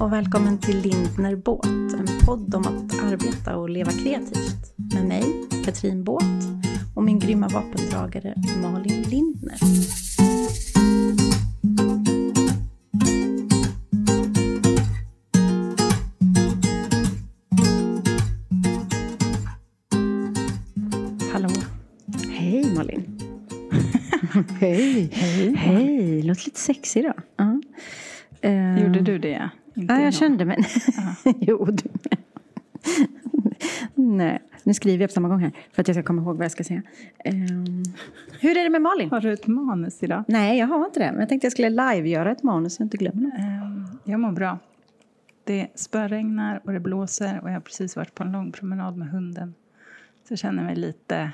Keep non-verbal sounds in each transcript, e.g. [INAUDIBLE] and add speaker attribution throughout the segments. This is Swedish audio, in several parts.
Speaker 1: och välkommen till Lindner Båt, en podd om att arbeta och leva kreativt. Med mig, Katrin Båt, och min grymma vapendragare Malin Lindner. Hallå. Hej Malin.
Speaker 2: Hej.
Speaker 1: Hej. Hej. Låter lite sexig idag. Eh,
Speaker 2: Gjorde du det? Inte
Speaker 1: Ja, jag
Speaker 2: jag.
Speaker 1: kände mig... [LAUGHS] jo, du. Nej, nu skriver jag på samma gång här för att jag ska komma ihåg vad jag ska säga. Ehm, hur är det med Malin?
Speaker 2: Har du ett manus idag?
Speaker 1: Nej, jag har inte det. Men jag tänkte jag skulle live-göra ett manus så jag inte glömmer det.
Speaker 2: Ehm, Jag mår bra. Det spöregnar och det blåser och jag har precis varit på en lång promenad med hunden. Så jag känner mig lite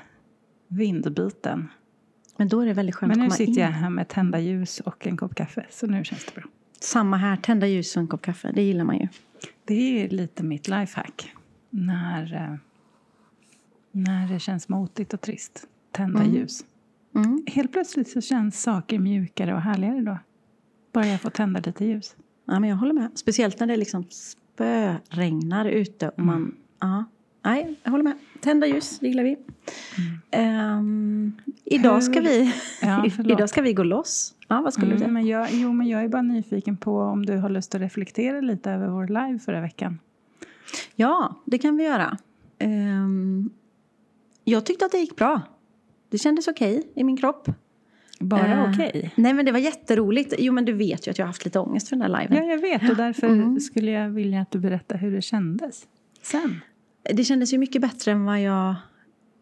Speaker 2: vindbiten.
Speaker 1: Men då är det väldigt skönt
Speaker 2: Men nu sitter
Speaker 1: in.
Speaker 2: jag här med tända ljus och en kopp kaffe. Så nu känns det bra.
Speaker 1: Samma här, tända ljus och en kopp kaffe. Det gillar man ju.
Speaker 2: Det är lite mitt lifehack. När, eh, när det känns motigt och trist. Tända ljus.
Speaker 1: Mm.
Speaker 2: Helt plötsligt så känns saker mjukare och härligare då. Bara jag får tända lite ljus.
Speaker 1: Ja, men jag håller med. Speciellt när det liksom spöregnar ute. Och man, ja. Nej, jag håller med. Tända ljus, det gillar vi. Ehm, idag, ska vi
Speaker 2: Ja, [LAUGHS]
Speaker 1: idag ska vi gå loss. Ja, vad skulle du
Speaker 2: Mm,
Speaker 1: säga?
Speaker 2: men jag, jo, men jag är bara nyfiken på om du har lust att reflektera lite över vår live förra veckan.
Speaker 1: Ja, det kan vi göra. Ehm, jag tyckte att det gick bra. Det kändes okej i min kropp.
Speaker 2: Bara
Speaker 1: Eh,
Speaker 2: okej?
Speaker 1: Nej, men det var jätteroligt. Jo, men du vet ju att jag har haft lite ångest för den där liven.
Speaker 2: Ja, jag vet. Och därför
Speaker 1: Mm.
Speaker 2: skulle jag vilja att du berättar hur det kändes. Sen.
Speaker 1: Det kändes ju mycket bättre än vad jag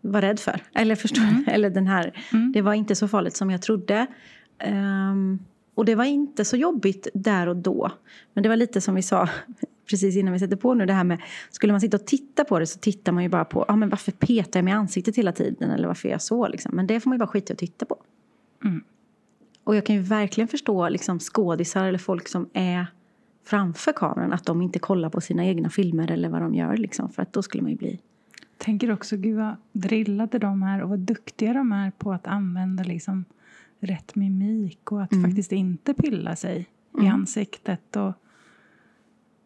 Speaker 1: var rädd för. Eller förstår Eller den här.
Speaker 2: Mm.
Speaker 1: Det var inte så farligt som jag trodde. Ehm, och det var inte så jobbigt där och då. Men det var lite som vi sa [LAUGHS] precis innan vi sätter på nu. Det här med, skulle man sitta och titta på det så tittar man ju bara på, ja men varför petar jag mig i ansiktet hela tiden? Eller varför är jag så liksom? Men det får man ju bara skita i att titta på.
Speaker 2: Mm.
Speaker 1: Och jag kan ju verkligen förstå liksom, skådisar eller folk som är framför kameran. Att de inte kollar på sina egna filmer eller vad de gör. Liksom, för att då skulle man ju bli
Speaker 2: Tänker också, gud vad drillade de är och vad duktiga de är på att använda liksom rätt mimik och att
Speaker 1: Mm.
Speaker 2: faktiskt inte pilla sig i ansiktet. Och,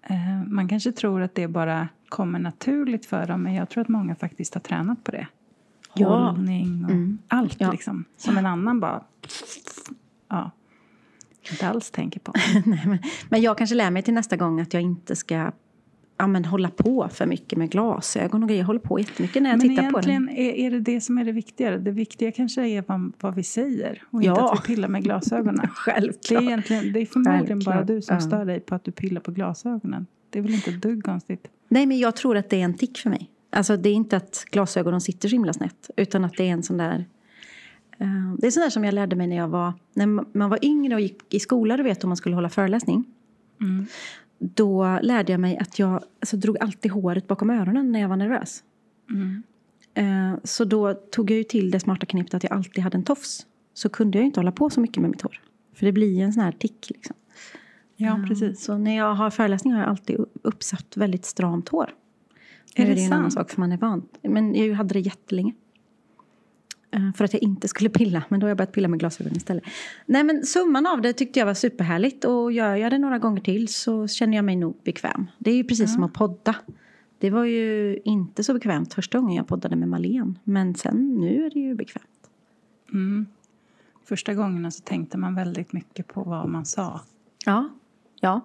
Speaker 2: eh, man kanske tror att det bara kommer naturligt för dem men jag tror att många faktiskt har tränat på det.
Speaker 1: Ja.
Speaker 2: Hållning och
Speaker 1: Mm.
Speaker 2: allt
Speaker 1: Ja.
Speaker 2: liksom. Som en annan bara ja, inte alls tänker på. [LAUGHS]
Speaker 1: Nej, men, men jag kanske lär mig till nästa gång att jag inte ska ja, men, hålla på för mycket med glasögon och grejer. Jag håller på jättemycket när jag
Speaker 2: Men
Speaker 1: tittar på den.
Speaker 2: egentligen är, det det som är det viktiga. Det viktiga kanske är vad, vad vi säger och inte
Speaker 1: Ja.
Speaker 2: att vi pillar med glasögonen. [LAUGHS] Det
Speaker 1: Självklart.
Speaker 2: är, egentligen, det är förmodligen
Speaker 1: Självklart,
Speaker 2: bara du som
Speaker 1: ja.
Speaker 2: stör dig på att du pillar på glasögonen. Det är väl inte ett dugg konstigt?
Speaker 1: Nej, men jag tror att det är en tick för mig. Alltså det är inte att glasögonen sitter så himla snett. Utan att det är en sån där... eh, det är sån där som jag lärde mig när jag var... När man var yngre och gick i skolan, du vet, om man skulle hålla föreläsning.
Speaker 2: Mm.
Speaker 1: Då lärde jag mig att jag alltså, drog alltid håret bakom öronen när jag var nervös.
Speaker 2: Mm.
Speaker 1: Eh, Så då tog jag ju till det smarta knepet att jag alltid hade en tofs. Så kunde jag ju inte hålla på så mycket med mitt hår. För det blir en sån här tick liksom.
Speaker 2: Ja, precis.
Speaker 1: Så när jag har föreläsningar har jag alltid uppsatt väldigt stramt hår.
Speaker 2: Är
Speaker 1: Nu
Speaker 2: det
Speaker 1: är det ju en annan
Speaker 2: sant?
Speaker 1: sak för man är van. Men jag hade det jättelänge. Eh, För att jag inte skulle pilla. Men då har jag börjat pilla med glasögon istället. Nej men summan av det tyckte jag var superhärligt. Och gör jag det några gånger till så känner jag mig nog bekväm. Det är ju precis som att podda. Det var ju inte så bekvämt första gången jag poddade med Malen. Men sen nu är det ju bekvämt.
Speaker 2: Mm. Första gångerna så tänkte man väldigt mycket på vad man sa.
Speaker 1: Ja, ja,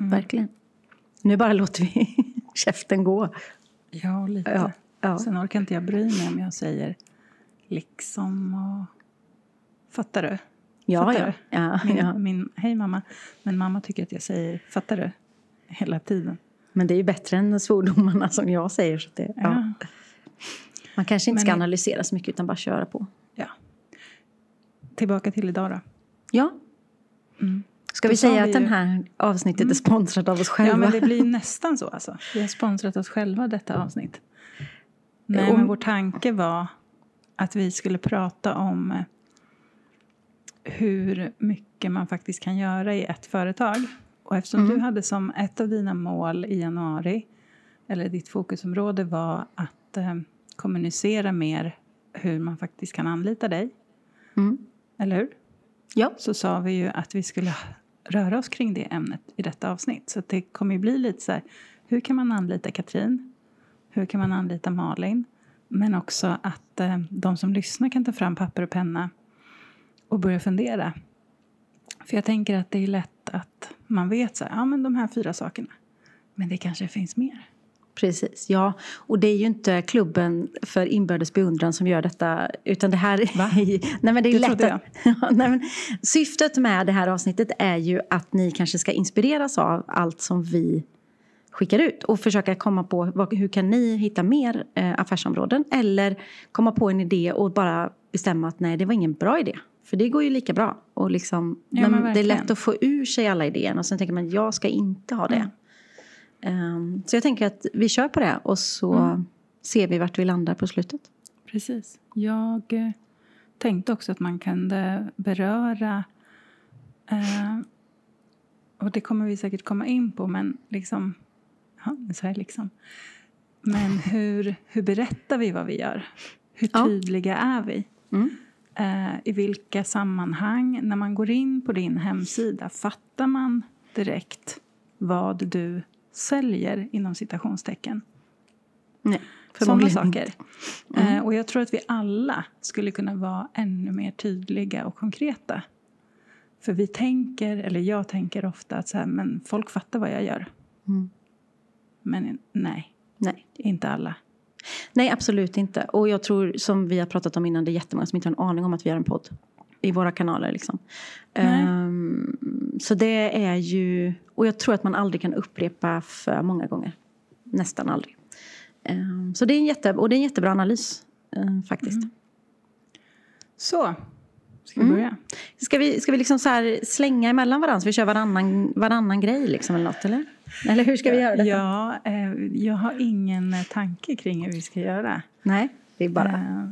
Speaker 2: Mm.
Speaker 1: verkligen. Nu bara låter vi [LAUGHS] käften gå.
Speaker 2: Ja, lite.
Speaker 1: Ja, ja.
Speaker 2: Sen orkar inte jag bry mig om jag säger liksom och... Fattar du?
Speaker 1: Ja,
Speaker 2: Fattar
Speaker 1: ja.
Speaker 2: du?
Speaker 1: ja, [LAUGHS]
Speaker 2: Min,
Speaker 1: ja.
Speaker 2: min, hej mamma. Men mamma tycker att jag säger fattar du? Hela tiden.
Speaker 1: Men det är ju bättre än svordomarna som jag säger. Så det, ja. Man kanske inte
Speaker 2: Men-
Speaker 1: ska analysera så mycket utan bara köra på.
Speaker 2: ja. Tillbaka till idag då.
Speaker 1: Ja.
Speaker 2: Mm.
Speaker 1: Ska vi säga
Speaker 2: vi
Speaker 1: att den
Speaker 2: ju-
Speaker 1: här avsnittet är sponsrat av oss själva?
Speaker 2: Ja, men det blir nästan så alltså. Vi har sponsrat oss själva detta avsnitt. Nej, men vår tanke var att vi skulle prata om eh, hur mycket man faktiskt kan göra i ett företag. Och eftersom
Speaker 1: Mm.
Speaker 2: du hade som ett av dina mål i januari, eller ditt fokusområde var att eh, kommunicera mer hur man faktiskt kan anlita dig,
Speaker 1: Mm.
Speaker 2: eller hur?
Speaker 1: Ja.
Speaker 2: Så sa vi ju att vi skulle röra oss kring det ämnet i detta avsnitt. Så det kommer ju bli lite så här, hur kan man anlita Katrin? Hur kan man anlita Malin? Men också att eh, de som lyssnar kan ta fram papper och penna och börja fundera. För jag tänker att det är lätt att man vet så här, ja men de här fyra sakerna. Men det kanske finns mer.
Speaker 1: Precis, ja. Och det är ju inte klubben för inbördes beundran som gör detta. Utan det här
Speaker 2: Va? [LAUGHS]
Speaker 1: nej, men det är
Speaker 2: Det
Speaker 1: lätt att, [LAUGHS] Ja, nej, men Syftet med det här avsnittet är ju att ni kanske ska inspireras av allt som vi skickar ut och försöka komma på vad, hur kan ni hitta mer eh, affärsområden eller komma på en idé och bara bestämma att nej, det var ingen bra idé. För det går ju lika bra. Och liksom,
Speaker 2: Ja,
Speaker 1: det är lätt att få ur sig alla idéer och sen tänker man jag ska inte ha det.
Speaker 2: Mm.
Speaker 1: Ehm, så jag tänker att vi kör på det och så
Speaker 2: Mm.
Speaker 1: ser vi vart vi landar på slutet.
Speaker 2: Precis. Jag eh, tänkte också att man kunde beröra eh, och det kommer vi säkert komma in på, men liksom... Ja, sa jag liksom. Men hur, hur berättar vi vad vi gör? Hur
Speaker 1: Ja.
Speaker 2: tydliga är vi?
Speaker 1: Mm.
Speaker 2: Eh, I vilka sammanhang? När man går in på din hemsida, fattar man direkt vad du säljer inom citationstecken?
Speaker 1: Nej,
Speaker 2: Sådana saker.
Speaker 1: inte. Mm.
Speaker 2: Eh, och jag tror att vi alla skulle kunna vara ännu mer tydliga och konkreta. För vi tänker, eller jag tänker ofta att så här, men folk fattar vad jag gör.
Speaker 1: Mm.
Speaker 2: Men nej,
Speaker 1: Nej.
Speaker 2: inte alla.
Speaker 1: Nej, absolut inte. Och jag tror, som vi har pratat om innan, det är jättemånga som inte har en aning om att vi har en podd. I våra kanaler liksom. Ehm, så det är ju... Och jag tror att man aldrig kan upprepa för många gånger. Nästan aldrig. Ehm, så det är en, jätte, och det är en jättebra analys, eh, faktiskt.
Speaker 2: Så, ska vi
Speaker 1: Mm.
Speaker 2: börja?
Speaker 1: Ska vi, ska vi liksom så slänga emellan varandra så vi kör varannan, varannan grej liksom eller något eller? Eller hur ska vi göra detta?
Speaker 2: Ja, eh, jag har ingen eh, tanke kring hur vi ska göra.
Speaker 1: Nej, det är bara...
Speaker 2: Eh,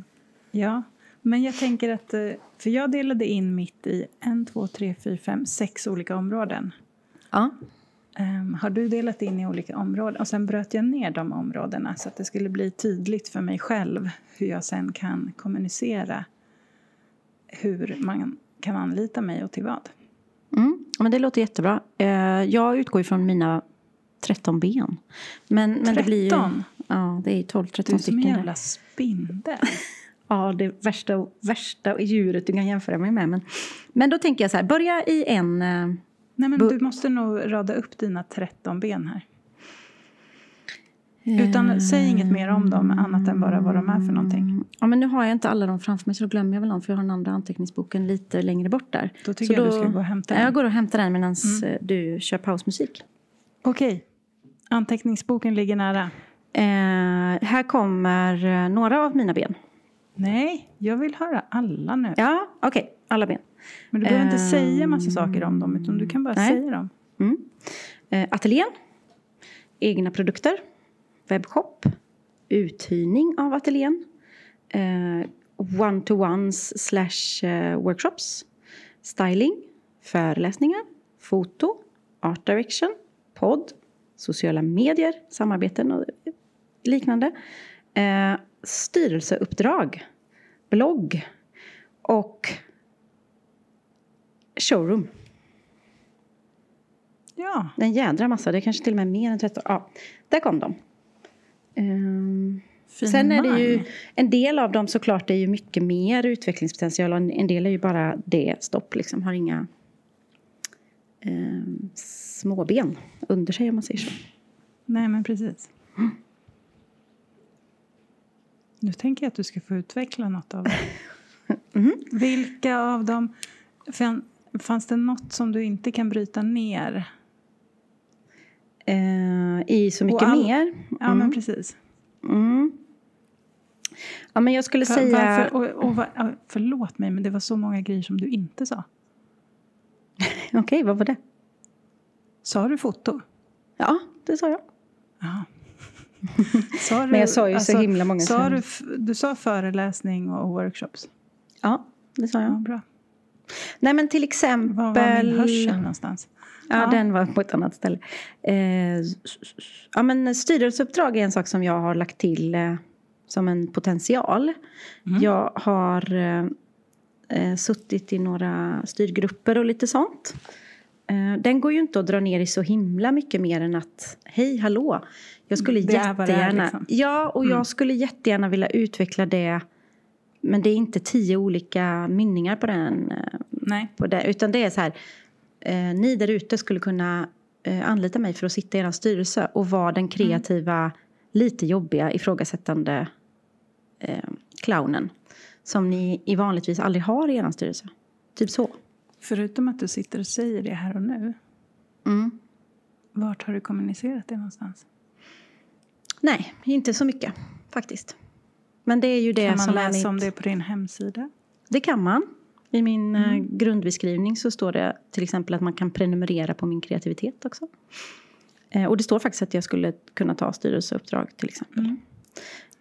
Speaker 2: ja, men jag tänker att... För jag delade in mitt i en, två, tre, fyra, fem, sex olika områden.
Speaker 1: Ja.
Speaker 2: Ehm, har du delat in i olika områden? Och sen bröt jag ner de områdena så att det skulle bli tydligt för mig själv hur jag sen kan kommunicera hur man kan anlita mig och till vad.
Speaker 1: Mm, men det låter jättebra. Eh, jag utgår ifrån mina 13 ben. Men, men det blir ju...
Speaker 2: 13?
Speaker 1: Ja, det är 12-13
Speaker 2: Du är som en
Speaker 1: stycken.
Speaker 2: jävla spindel. [LAUGHS]
Speaker 1: Ja, det värsta, värsta djuret du kan jämföra mig med. Men, men då tänker jag så här, börja i en... eh,
Speaker 2: Nej, men du måste nog rada upp dina 13 ben här. Utan säg inget mer om dem annat än bara vad de är för någonting.
Speaker 1: Ja, men nu har jag inte alla dem framför mig så då glömmer jag väl någon för jag har den andra anteckningsboken lite längre bort där.
Speaker 2: Då tycker
Speaker 1: så
Speaker 2: jag du ska gå och hämta den.
Speaker 1: Jag går och hämtar den medan du kör pausmusik.
Speaker 2: Okej, anteckningsboken ligger nära.
Speaker 1: Eh, här kommer eh, några av mina ben.
Speaker 2: Nej, jag vill höra alla nu.
Speaker 1: Ja, okej. Alla ben.
Speaker 2: Men du behöver inte
Speaker 1: Ehm,
Speaker 2: säga massa saker om dem, utan du kan bara
Speaker 1: nej.
Speaker 2: säga dem.
Speaker 1: Mm. Eh, ateljén. Egna produkter. Webbshop. Uthyrning av ateljén. Eh, one-to-ones slash eh, workshops. Styling. Föreläsningar. Foto. Art direction. Podd. Sociala medier. Samarbeten och liknande. Eh, styrelseuppdrag. Blogg. Och showroom.
Speaker 2: Ja,
Speaker 1: En jädra massa, det är kanske till och med mer än 13. Ja, där kom de. Ehm, sen är det ju, en del av dem såklart är ju mycket mer utvecklingspotential och en en del är ju bara det, stopp liksom, har inga um, småben under sig om man säger så.
Speaker 2: Nej, men precis. Nu tänker jag att du ska få utveckla något av det. [LAUGHS]
Speaker 1: Mhm.
Speaker 2: Vilka av dem... fan- Fanns det något som du inte kan bryta ner?
Speaker 1: Eh, I så mycket
Speaker 2: all-
Speaker 1: mer.
Speaker 2: Ja, men precis.
Speaker 1: Mm. Ja, men jag skulle
Speaker 2: Var-
Speaker 1: säga...
Speaker 2: Varför, och, och, var- ja, förlåt mig, men det var så många grejer som du inte sa. [LAUGHS]
Speaker 1: Okej, vad var det?
Speaker 2: Sa du foto?
Speaker 1: Ja, det sa jag.
Speaker 2: Ja. [LAUGHS] Sa du,
Speaker 1: Men jag sa ju så himla många
Speaker 2: sa du, du sa föreläsning och workshops.
Speaker 1: Ja, det sa
Speaker 2: Ja,
Speaker 1: jag.
Speaker 2: bra.
Speaker 1: Nej, men till exempel...
Speaker 2: Var var min hörsel någonstans?
Speaker 1: Ja,
Speaker 2: Ja.
Speaker 1: den var på ett annat ställe. Eh, ja, men styrelseuppdrag är en sak som jag har lagt till eh, som en potential.
Speaker 2: Mm.
Speaker 1: Jag har eh, eh, suttit i några styrgrupper och lite sånt. Eh, den går ju inte att dra ner i så himla mycket mer än att hej, hallå. Jag skulle
Speaker 2: Det är vad det är,
Speaker 1: jättegärna...
Speaker 2: liksom.
Speaker 1: Ja, och jag skulle jättegärna vilja utveckla det. Men det är inte tio olika mynningar på den. eh,
Speaker 2: Nej.
Speaker 1: På det, utan det är så här. Eh, ni där ute skulle kunna eh, anlita mig för att sitta i er styrelse och vara den kreativa, lite jobbiga, ifrågasättande eh, clownen. Som ni i vanligtvis aldrig har i er styrelse. Typ så.
Speaker 2: Förutom att du sitter och säger det här och nu.
Speaker 1: Mm.
Speaker 2: Vart har du kommunicerat det någonstans?
Speaker 1: Nej, inte så mycket faktiskt. Men det är ju det
Speaker 2: Kan man
Speaker 1: som är
Speaker 2: läsa
Speaker 1: mitt...
Speaker 2: om det på din hemsida?
Speaker 1: Det kan man. I min eh, grundbeskrivning så står det till exempel att man kan prenumerera på min kreativitet också. Eh, och det står faktiskt att jag skulle kunna ta styrelseuppdrag till exempel.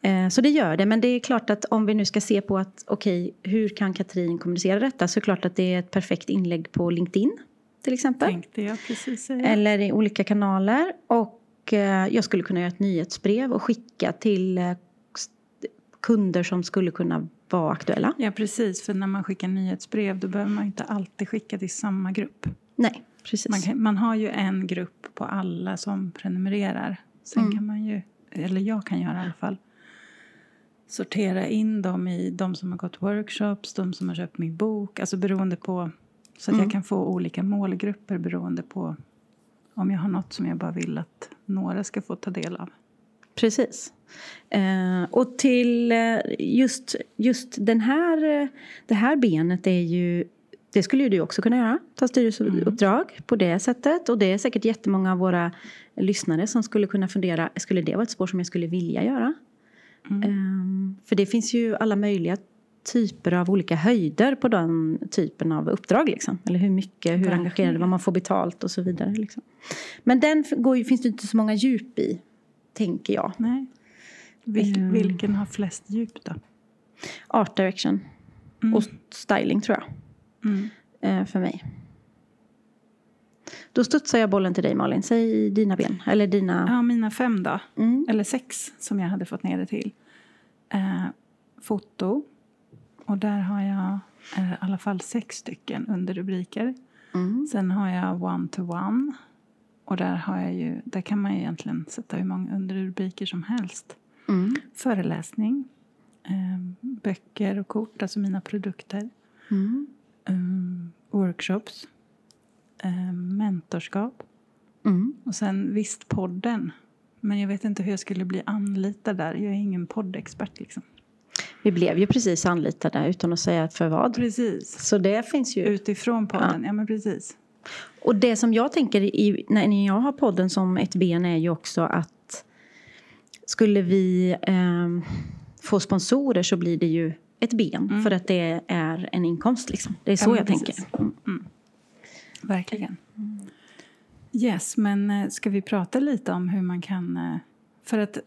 Speaker 1: Eh, så det gör det, men det är klart att om vi nu ska se på att okej, hur kan Katrin kommunicera detta? Så är det klart att det är ett perfekt inlägg på LinkedIn till exempel.
Speaker 2: Tänkte jag precis säga.
Speaker 1: Eller i olika kanaler. Och jag skulle kunna göra ett nyhetsbrev och skicka till kunder som skulle kunna vara aktuella.
Speaker 2: Ja, precis. För när man skickar nyhetsbrev då behöver man inte alltid skicka till samma grupp.
Speaker 1: Nej, precis.
Speaker 2: Man, man har ju en grupp på alla som prenumererar. Sen
Speaker 1: Mm.
Speaker 2: kan man ju, eller jag kan göra i alla fall, sortera in dem i de som har gått workshops, de som har köpt min bok. Alltså beroende på, så att
Speaker 1: Mm.
Speaker 2: jag kan få olika målgrupper beroende på om jag har något som jag bara vill att några ska få ta del av.
Speaker 1: Precis. Eh, och till eh, just, just den här, eh, det här benet är ju det skulle ju du också kunna göra, ta styrelseuppdrag på det sättet. Och det är säkert jättemånga av våra lyssnare som skulle kunna fundera, skulle det vara ett spår som jag skulle vilja göra? Ehm, för det finns ju alla möjliga typer av olika höjder på den typen av uppdrag. Liksom. Eller hur mycket, hur
Speaker 2: Verkligen.
Speaker 1: engagerade, vad man får betalt och så vidare. Liksom. Men den går ju, finns det inte så många djup i, tänker jag.
Speaker 2: Nej. Vil,
Speaker 1: Mm.
Speaker 2: Vilken har flest djup då?
Speaker 1: Art direction och styling tror jag.
Speaker 2: Mm.
Speaker 1: eh, för mig. Då studsar jag bollen till dig Malin. Säg dina ben. Eller dina...
Speaker 2: Ja, mina fem då.
Speaker 1: Mm.
Speaker 2: Eller sex som jag hade fått ner det till. Eh, foto. Och där har jag eh, i alla fall sex stycken underrubriker.
Speaker 1: Mm.
Speaker 2: Sen har jag one-to-one. Och där, har jag ju, där kan man ju egentligen sätta hur många underrubriker som helst.
Speaker 1: Mm.
Speaker 2: Föreläsning. Eh, böcker och kort, alltså mina produkter.
Speaker 1: Mm.
Speaker 2: Eh, workshops. Eh, mentorskap.
Speaker 1: Mm.
Speaker 2: Och sen visst podden. Men jag vet inte hur jag skulle bli anlitad där. Jag är ingen poddexpert liksom.
Speaker 1: Vi blev ju precis anlitade utan att säga för vad.
Speaker 2: Precis.
Speaker 1: Så det finns ju.
Speaker 2: Utifrån podden, ja, men precis.
Speaker 1: Och det som jag tänker i, när jag har podden som ett ben är ju också att skulle vi ehm, få sponsorer så blir det ju ett ben för att det är en inkomst liksom. Det är så
Speaker 2: men
Speaker 1: jag
Speaker 2: precis.
Speaker 1: tänker. Mm.
Speaker 2: Verkligen. Yes, men eh, ska vi prata lite om hur man kan... eh, För att,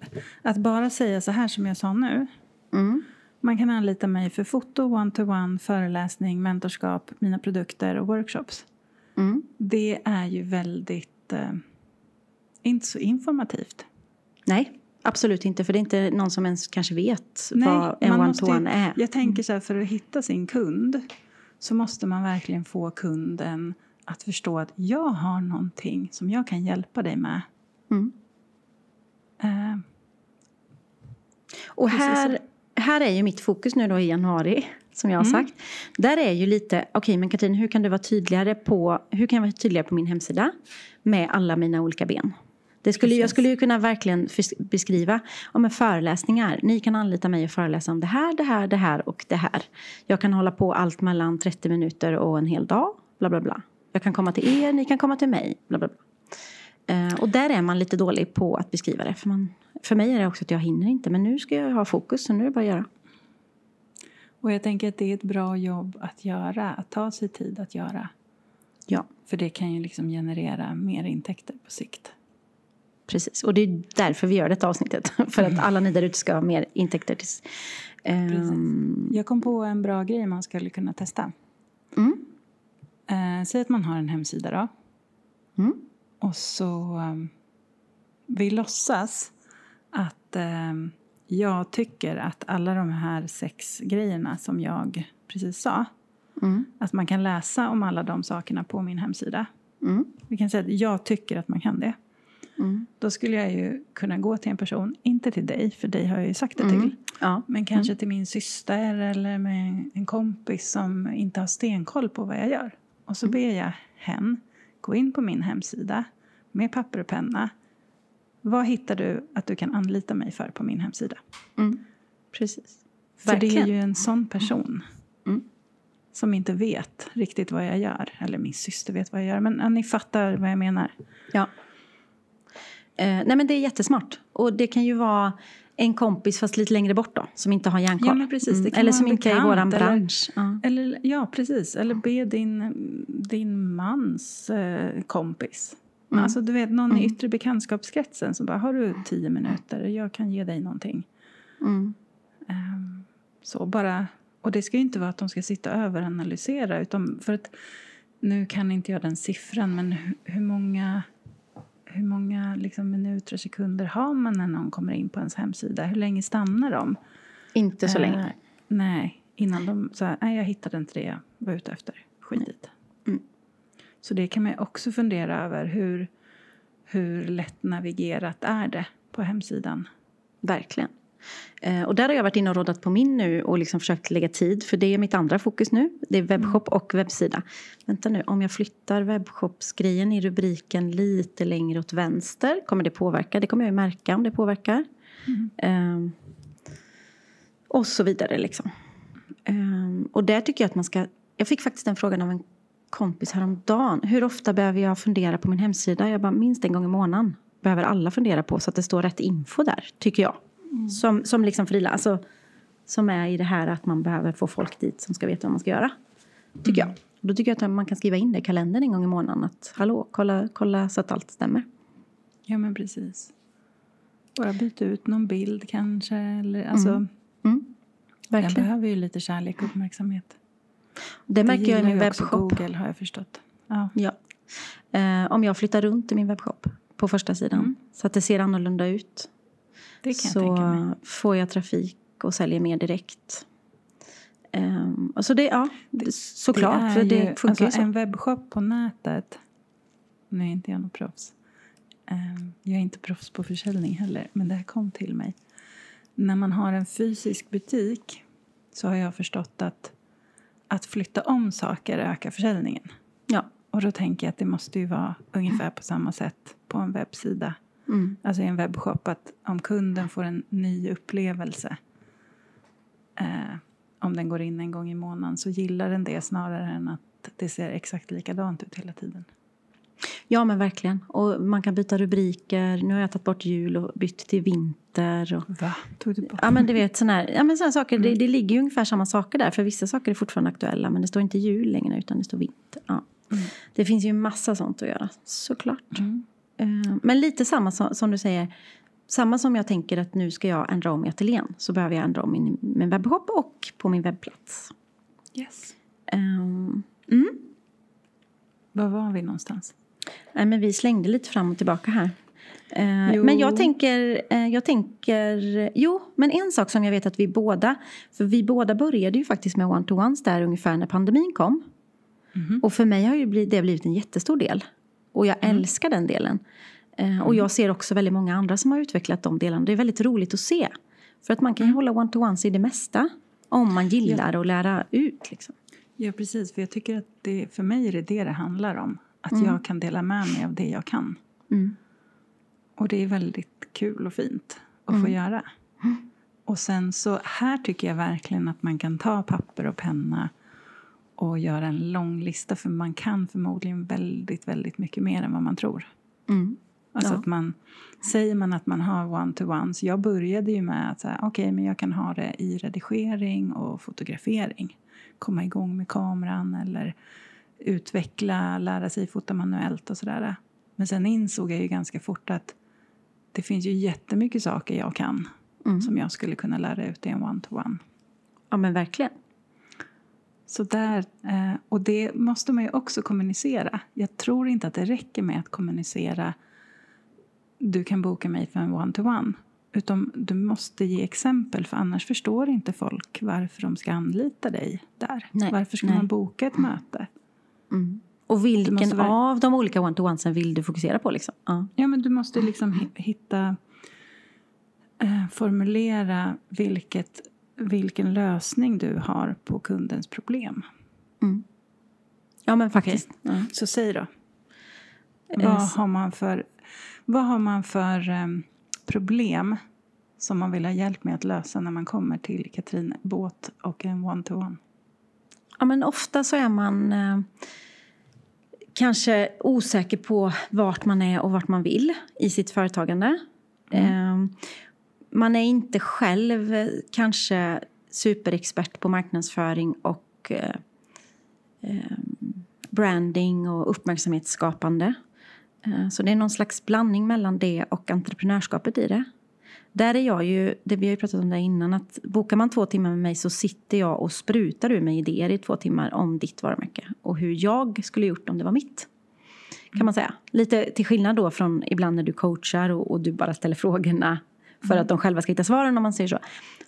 Speaker 2: att bara säga så här som jag sa nu.
Speaker 1: Mm.
Speaker 2: Man kan anlita mig för foto, one-to-one, föreläsning, mentorskap, mina produkter och workshops.
Speaker 1: Mm.
Speaker 2: Det är ju väldigt... Eh, inte så informativt.
Speaker 1: Nej, absolut inte. För det är inte någon som ens kanske vet
Speaker 2: Nej,
Speaker 1: vad en one-to-one är.
Speaker 2: Jag tänker så här, för att hitta sin kund så måste man verkligen få kunden att förstå att jag har någonting som jag kan hjälpa dig med.
Speaker 1: Mm.
Speaker 2: Eh,
Speaker 1: Och här, här är ju mitt fokus nu då i januari, som jag har
Speaker 2: Mm.
Speaker 1: sagt. Där är ju lite, okej men Katrin, hur kan du vara tydligare på, hur kan jag vara tydligare på min hemsida med alla mina olika ben? Det skulle, jag skulle ju kunna verkligen beskriva om en föreläsningar. Ni kan anlita mig och föreläsa om det här, det här, det här och det här. Jag kan hålla på allt mellan 30 minuter och en hel dag. Bla, bla, bla. Jag kan komma till er, ni kan komma till mig. Bla, bla, bla. Eh, och där är man lite dålig på att beskriva det. För, man, för mig är det också att jag hinner inte. Men nu ska jag ha fokus, så nu är det bara att göra.
Speaker 2: Och jag tänker att det är ett bra jobb att göra, att ta sig tid att göra.
Speaker 1: Ja,
Speaker 2: För det kan ju liksom generera mer intäkter på sikt.
Speaker 1: precis. Och det är därför vi gör detta avsnittet. [LAUGHS] För att alla ni där ute ska ha mer intäkter. Till, Ehm,
Speaker 2: Jag kom på en bra grej man skulle kunna testa.
Speaker 1: mm,
Speaker 2: Eh, säg att man har en hemsida då.
Speaker 1: mm,
Speaker 2: Och så um, vi låtsas att um, jag tycker att alla de här sex grejerna som jag precis sa,
Speaker 1: mm,
Speaker 2: att man kan läsa om alla de sakerna på min hemsida.
Speaker 1: Mm.
Speaker 2: Vi kan säga att jag tycker att man kan det.
Speaker 1: Mm.
Speaker 2: Då skulle jag ju kunna gå till en person, inte till dig, för dig har jag ju sagt det
Speaker 1: Mm.
Speaker 2: till.
Speaker 1: Ja.
Speaker 2: Men kanske till min syster eller med en kompis som inte har stenkoll på vad jag gör. Och så ber jag hen gå in på min hemsida med papper och penna. Vad hittar du att du kan anlita mig för på min hemsida?
Speaker 1: Mm. Precis.
Speaker 2: För det är
Speaker 1: Verkligen.
Speaker 2: ju en sån person
Speaker 1: Mm.
Speaker 2: som inte vet riktigt vad jag gör. Eller min syster vet vad jag gör. Men ni fattar vad jag menar.
Speaker 1: Ja. Eh, nej men det är jättesmart. Och det kan ju vara en kompis fast lite längre bort då, som inte har järnkoll.
Speaker 2: Ja, men precis. Kan
Speaker 1: Eller som inte är i våran bransch.
Speaker 2: Eller, ja, precis. Eller be din, din mans eh, kompis.
Speaker 1: Mm.
Speaker 2: Alltså, du vet, någon
Speaker 1: Mm.
Speaker 2: i yttre bekantskapskretsen som bara, har du tio minuter? Jag kan ge dig någonting.
Speaker 1: Mm.
Speaker 2: Ehm, så bara, och det ska ju inte vara att de ska sitta och överanalysera. Utan för att, nu kan inte jag den siffran, men hur, hur många, hur många liksom, minuter och sekunder har man när någon kommer in på ens hemsida? Hur länge stannar de?
Speaker 1: Inte så
Speaker 2: Eh,
Speaker 1: länge.
Speaker 2: Nej, innan de så här, nej jag hittade inte det jag var ute efter. Skit i det.
Speaker 1: Mm.
Speaker 2: Så det kan man också fundera över. Hur, hur lätt navigerat är det på hemsidan?
Speaker 1: Verkligen. Eh, och där har jag varit inne och rådat på min nu och liksom försökt lägga tid. För det är mitt andra fokus nu. Det är webbshop och webbsida. Vänta nu, om jag flyttar webbshopsgrejen i rubriken lite längre åt vänster. Kommer det påverka? Det kommer jag ju märka om det påverkar. Ehm, och så vidare liksom. Ehm, och där tycker jag att man ska... Jag fick faktiskt den frågan av en kompis häromdagen. Hur ofta behöver jag fundera på min hemsida? Jag bara, minst en gång i månaden. Behöver alla fundera på så att det står rätt info där, tycker jag. Som, som liksom frila, alltså, som är i det här att man behöver få folk dit som ska veta vad man ska göra. Tycker jag. Då tycker jag att man kan skriva in det i kalendern en gång i månaden. Att hallå, kolla, kolla så att allt stämmer.
Speaker 2: Ja men precis. Bara byta ut någon bild kanske. Eller, alltså,
Speaker 1: Mm. Mm. Verkligen.
Speaker 2: behöver ju lite kärlek och uppmärksamhet.
Speaker 1: Det märker jag i min
Speaker 2: ju
Speaker 1: webbshop.
Speaker 2: Google har jag förstått. Ja.
Speaker 1: Ja. Eh, om jag flyttar runt i min webbshop på första sidan
Speaker 2: Mm.
Speaker 1: så att det ser annorlunda ut
Speaker 2: Det kan
Speaker 1: så
Speaker 2: jag tänka mig.
Speaker 1: får jag trafik och säljer mer direkt. Um, och så det, ja, det, såklart,
Speaker 2: är
Speaker 1: för det
Speaker 2: ju-
Speaker 1: funkar
Speaker 2: alltså,
Speaker 1: ju så.
Speaker 2: En webbshop på nätet, nu är inte jag någon proffs. Ehm, Jag är inte proffs på försäljning heller, men det här kom till mig. När man har en fysisk butik så har jag förstått att att flytta om saker ökar försäljningen.
Speaker 1: Ja.
Speaker 2: Och då tänker jag att det måste ju vara ungefär på samma sätt på en webbsida.
Speaker 1: Mm.
Speaker 2: Alltså i en webbshop, att om kunden får en ny upplevelse eh, om den går in en gång i månaden så gillar den det snarare än att det ser exakt likadant ut hela tiden.
Speaker 1: Ja, men verkligen. Och man kan byta rubriker. Nu har jag tagit bort jul och bytt till vinter. Och,
Speaker 2: Va? Tog du bort?
Speaker 1: ja, men du vet, såna här, ja, men såna här saker, det, det ligger ju ungefär samma saker där. För vissa saker är fortfarande aktuella, men det står inte jul längre utan det står vinter. Ja.
Speaker 2: Mm.
Speaker 1: Det finns ju massa sånt att göra, såklart.
Speaker 2: Mm.
Speaker 1: Eh, Men lite samma som, som du säger. Samma som jag tänker att nu ska jag ändra om i ateljén. Så behöver jag ändra om i min webbshop och på min webbplats.
Speaker 2: Yes.
Speaker 1: Um, mm.
Speaker 2: Var var vi någonstans?
Speaker 1: Nej, men vi slängde lite fram och tillbaka här. Eh,
Speaker 2: Jo.
Speaker 1: men jag tänker, eh, jag tänker... Jo, men en sak som jag vet att vi båda... För vi båda började ju faktiskt med one-to-ones där ungefär när pandemin kom.
Speaker 2: Mhm.
Speaker 1: Och för mig har ju blivit, det blivit en jättestor del. Och jag älskar den delen. Eh, och jag ser också väldigt många andra som har utvecklat de delarna. Det är väldigt roligt att se. För att man kan ju hålla one-to-ones i det mesta. Om man gillar att lära ut. Liksom.
Speaker 2: Ja, precis. För jag tycker att det, för mig är det det det handlar om. Att
Speaker 1: Mm.
Speaker 2: jag kan dela med mig av det jag kan.
Speaker 1: Mm.
Speaker 2: Och det är väldigt kul och fint att få göra. Och sen så här tycker jag verkligen att man kan ta papper och penna och göra en lång lista för man kan förmodligen väldigt, väldigt mycket mer än vad man tror.
Speaker 1: Mm.
Speaker 2: Alltså
Speaker 1: Ja.
Speaker 2: att man, säger man att man har one-to-ones, jag började ju med att säga okej men jag kan ha det i redigering och fotografering. Komma igång med kameran eller utveckla, lära sig fota manuellt och sådär. Men sen insåg jag ju ganska fort att det finns ju jättemycket saker jag kan
Speaker 1: Mm.
Speaker 2: som jag skulle kunna lära ut i en one-to-one.
Speaker 1: Ja, men verkligen.
Speaker 2: Så där, eh, och det måste man ju också kommunicera. Jag tror inte att det räcker med att kommunicera du kan boka mig för en one-to-one. Utan du måste ge exempel för annars förstår inte folk varför de ska anlita dig där.
Speaker 1: Nej,
Speaker 2: varför ska
Speaker 1: nej.
Speaker 2: man boka ett möte?
Speaker 1: Mm. Och vilken
Speaker 2: vara-
Speaker 1: av de olika one-to-onesen vill du fokusera på? Liksom? Ja.
Speaker 2: Ja, men du måste liksom hi- hitta, eh, formulera vilket, vilken lösning du har på kundens problem.
Speaker 1: ja, men faktiskt. Ja.
Speaker 2: Så säg då.
Speaker 1: Eh,
Speaker 2: Vad har man för, vad har man för em, problem som man vill ha hjälp med att lösa när man kommer till Katrin Båt och en one-to-one?
Speaker 1: Ja, men ofta så är man eh, kanske osäker på vart man är och vart man vill i sitt företagande. Eh, man är inte själv eh, kanske superexpert på marknadsföring och eh, eh, branding och uppmärksamhetsskapande. Eh, så det är någon slags blandning mellan det och entreprenörskapet i det. Där är jag ju, det vi har ju pratat om det innan, att bokar man två timmar med mig så sitter jag och sprutar ur mig idéer i två timmar om ditt varumärke och hur jag skulle gjort om det var mitt. Kan man säga. Lite till skillnad då från ibland när du coachar och, och du bara ställer frågorna för att de själva ska hitta svaren om man säger så.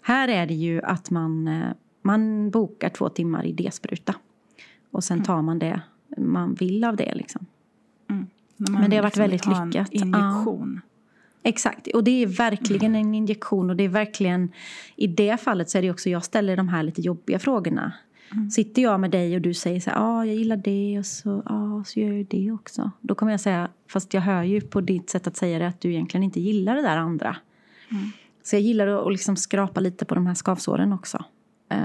Speaker 1: Här är det ju att man, eh, man bokar två timmar idéspruta och sen tar man det man vill av det liksom.
Speaker 2: Man
Speaker 1: Men det har varit
Speaker 2: liksom
Speaker 1: väldigt lyckat.
Speaker 2: Injektion.
Speaker 1: Exakt, och det är verkligen en injektion och det är verkligen i det fallet så är det också jag ställer de här lite jobbiga frågorna. Sitter jag med dig och du säger så här, ah, jag gillar det och så, ah, så gör jag det också. Då kommer jag säga, fast jag hör ju på ditt sätt att säga det att du egentligen inte gillar det där andra. Så jag gillar att liksom skrapa lite på de här skavsåren också. Eh,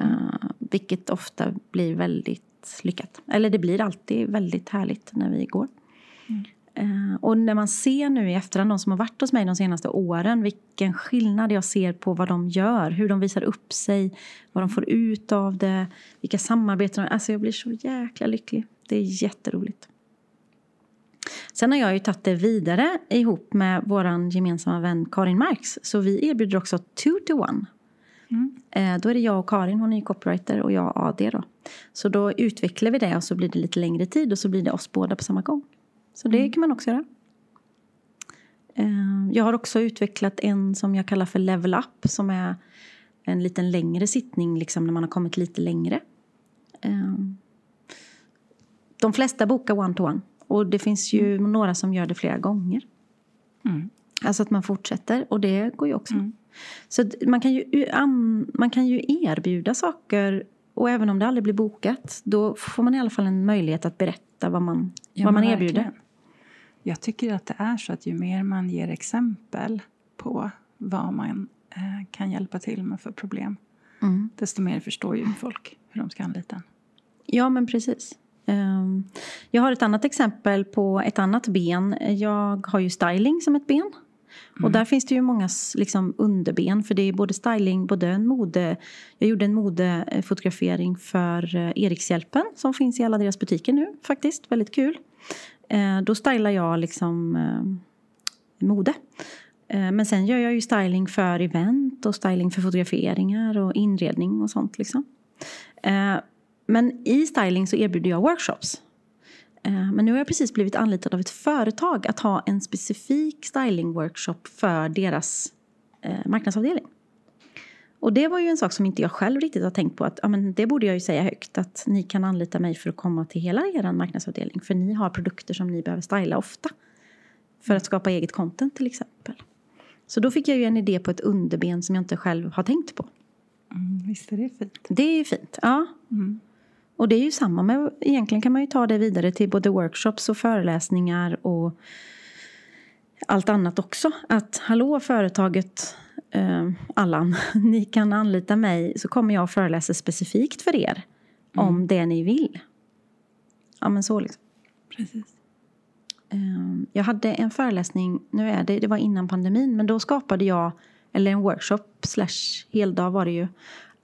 Speaker 1: vilket ofta blir väldigt lyckat. Eller det blir alltid väldigt härligt när vi går. Eh, och när man ser nu i efterhand, de som har varit hos mig de senaste åren, vilken skillnad jag ser på vad de gör, hur de visar upp sig, vad de får ut av det, vilka samarbeten de Alltså jag blir så jäkla lycklig. Det är jätteroligt. Sen har jag ju tagit det vidare ihop med vår gemensamma vän Karin Marx. Så vi erbjuder också two to one. Eh, då är det jag och Karin, hon är copywriter och jag AD då. Så då utvecklar vi det och så blir det lite längre tid och så blir det oss båda på samma gång. Så det kan man också göra. Eh, Jag har också utvecklat en som jag kallar för level up som är en liten längre sittning liksom när man har kommit lite längre. Eh, De flesta bokar one-to-one och det finns ju några som gör det flera gånger.
Speaker 2: Mm.
Speaker 1: Alltså att man fortsätter och det går ju också. Så att man kan, ju, an- man kan ju erbjuda saker och även om det aldrig blir bokat då får man i alla fall en möjlighet att berätta vad man,
Speaker 2: Ja,
Speaker 1: vad man erbjuder.
Speaker 2: verkligen. Jag tycker att det är så att ju mer man ger exempel på vad man eh, kan hjälpa till med för problem
Speaker 1: Mm.
Speaker 2: desto mer förstår ju folk hur de ska anlita en.
Speaker 1: Ja, men precis. Ehm, Jag har ett annat exempel på ett annat ben. Jag har ju styling som ett ben. Och där finns det ju många liksom, underben. För det är både styling, både en mode... Jag gjorde en modefotografering för eh, Erikshjälpen som finns i alla deras butiker nu faktiskt. Väldigt kul. Eh, Då stylar jag liksom eh, mode. Eh, Men sen gör jag ju styling för event och styling för fotograferingar och inredning och sånt liksom. Eh, Men i styling så erbjuder jag workshops. Eh, men nu har jag precis blivit anlitad av ett företag att ha en specifik stylingworkshop för deras eh, marknadsavdelning. Och det var ju en sak som inte jag själv riktigt har tänkt på att ja, men det borde jag ju säga högt att ni kan anlita mig för att komma till hela er marknadsavdelning för ni har produkter som ni behöver styla ofta för att skapa eget content till exempel. Så då fick jag ju en idé på ett underben som jag inte själv har tänkt på.
Speaker 2: Mm, visst är det fint?
Speaker 1: Det är ju fint. Ja. Och det är ju samma med, egentligen kan man ju ta det vidare till både workshops och föreläsningar och allt annat också. Att hallå företaget eh, Allan, [LAUGHS] ni kan anlita mig så kommer jag och föreläser specifikt för er om det ni vill. Ja men så liksom.
Speaker 2: Precis.
Speaker 1: Eh, Jag hade en föreläsning, nu är det, det var innan pandemin, men då skapade jag, eller en workshop slash heldag var det ju,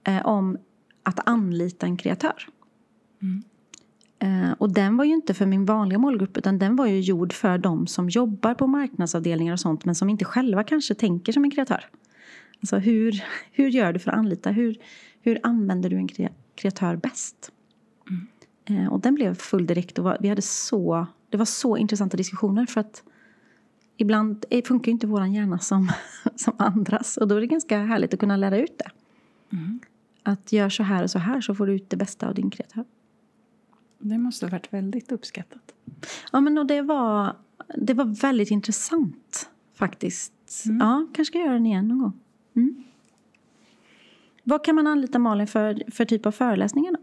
Speaker 1: eh, om att anlita en kreatör. Eh, Och den var ju inte för min vanliga målgrupp utan den var ju gjord för de som jobbar på marknadsavdelningar och sånt men som inte själva kanske tänker som en kreatör. Alltså hur, hur gör du för att anlita? Hur, hur använder du en kre- kreatör bäst? Eh, Och den blev full direkt och var, vi hade så, det var så intressanta diskussioner för att ibland eh, funkar ju inte vår hjärna som, [LAUGHS] som andras och då är det ganska härligt att kunna lära ut det. Att gör så här och så här så får du ut det bästa av din kreatör.
Speaker 2: Det måste ha varit väldigt uppskattat.
Speaker 1: Ja, men och det var, det var väldigt intressant faktiskt.
Speaker 2: Mm.
Speaker 1: Ja, kanske ska göra den igen någon gång. Mm. Vad kan man anlita Malin för, för typ av föreläsningar då?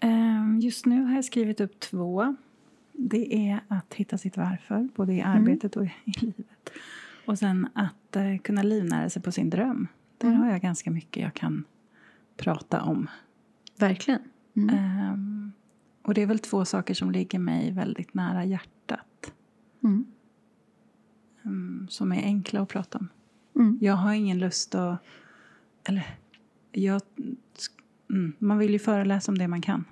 Speaker 2: Ehm, Just nu har jag skrivit upp två. Det är att hitta sitt varför, både i arbetet och i livet. Och sen att eh, kunna livnära sig på sin dröm. Där
Speaker 1: Mm.
Speaker 2: har jag ganska mycket jag kan prata om.
Speaker 1: Verkligen. Mm.
Speaker 2: Ehm, och det är väl två saker som ligger mig väldigt nära hjärtat.
Speaker 1: Mm.
Speaker 2: ehm, som är enkla att prata om.
Speaker 1: Mm.
Speaker 2: Jag har ingen lust att... Eller, jag, mm, man vill ju föreläsa om det man kan.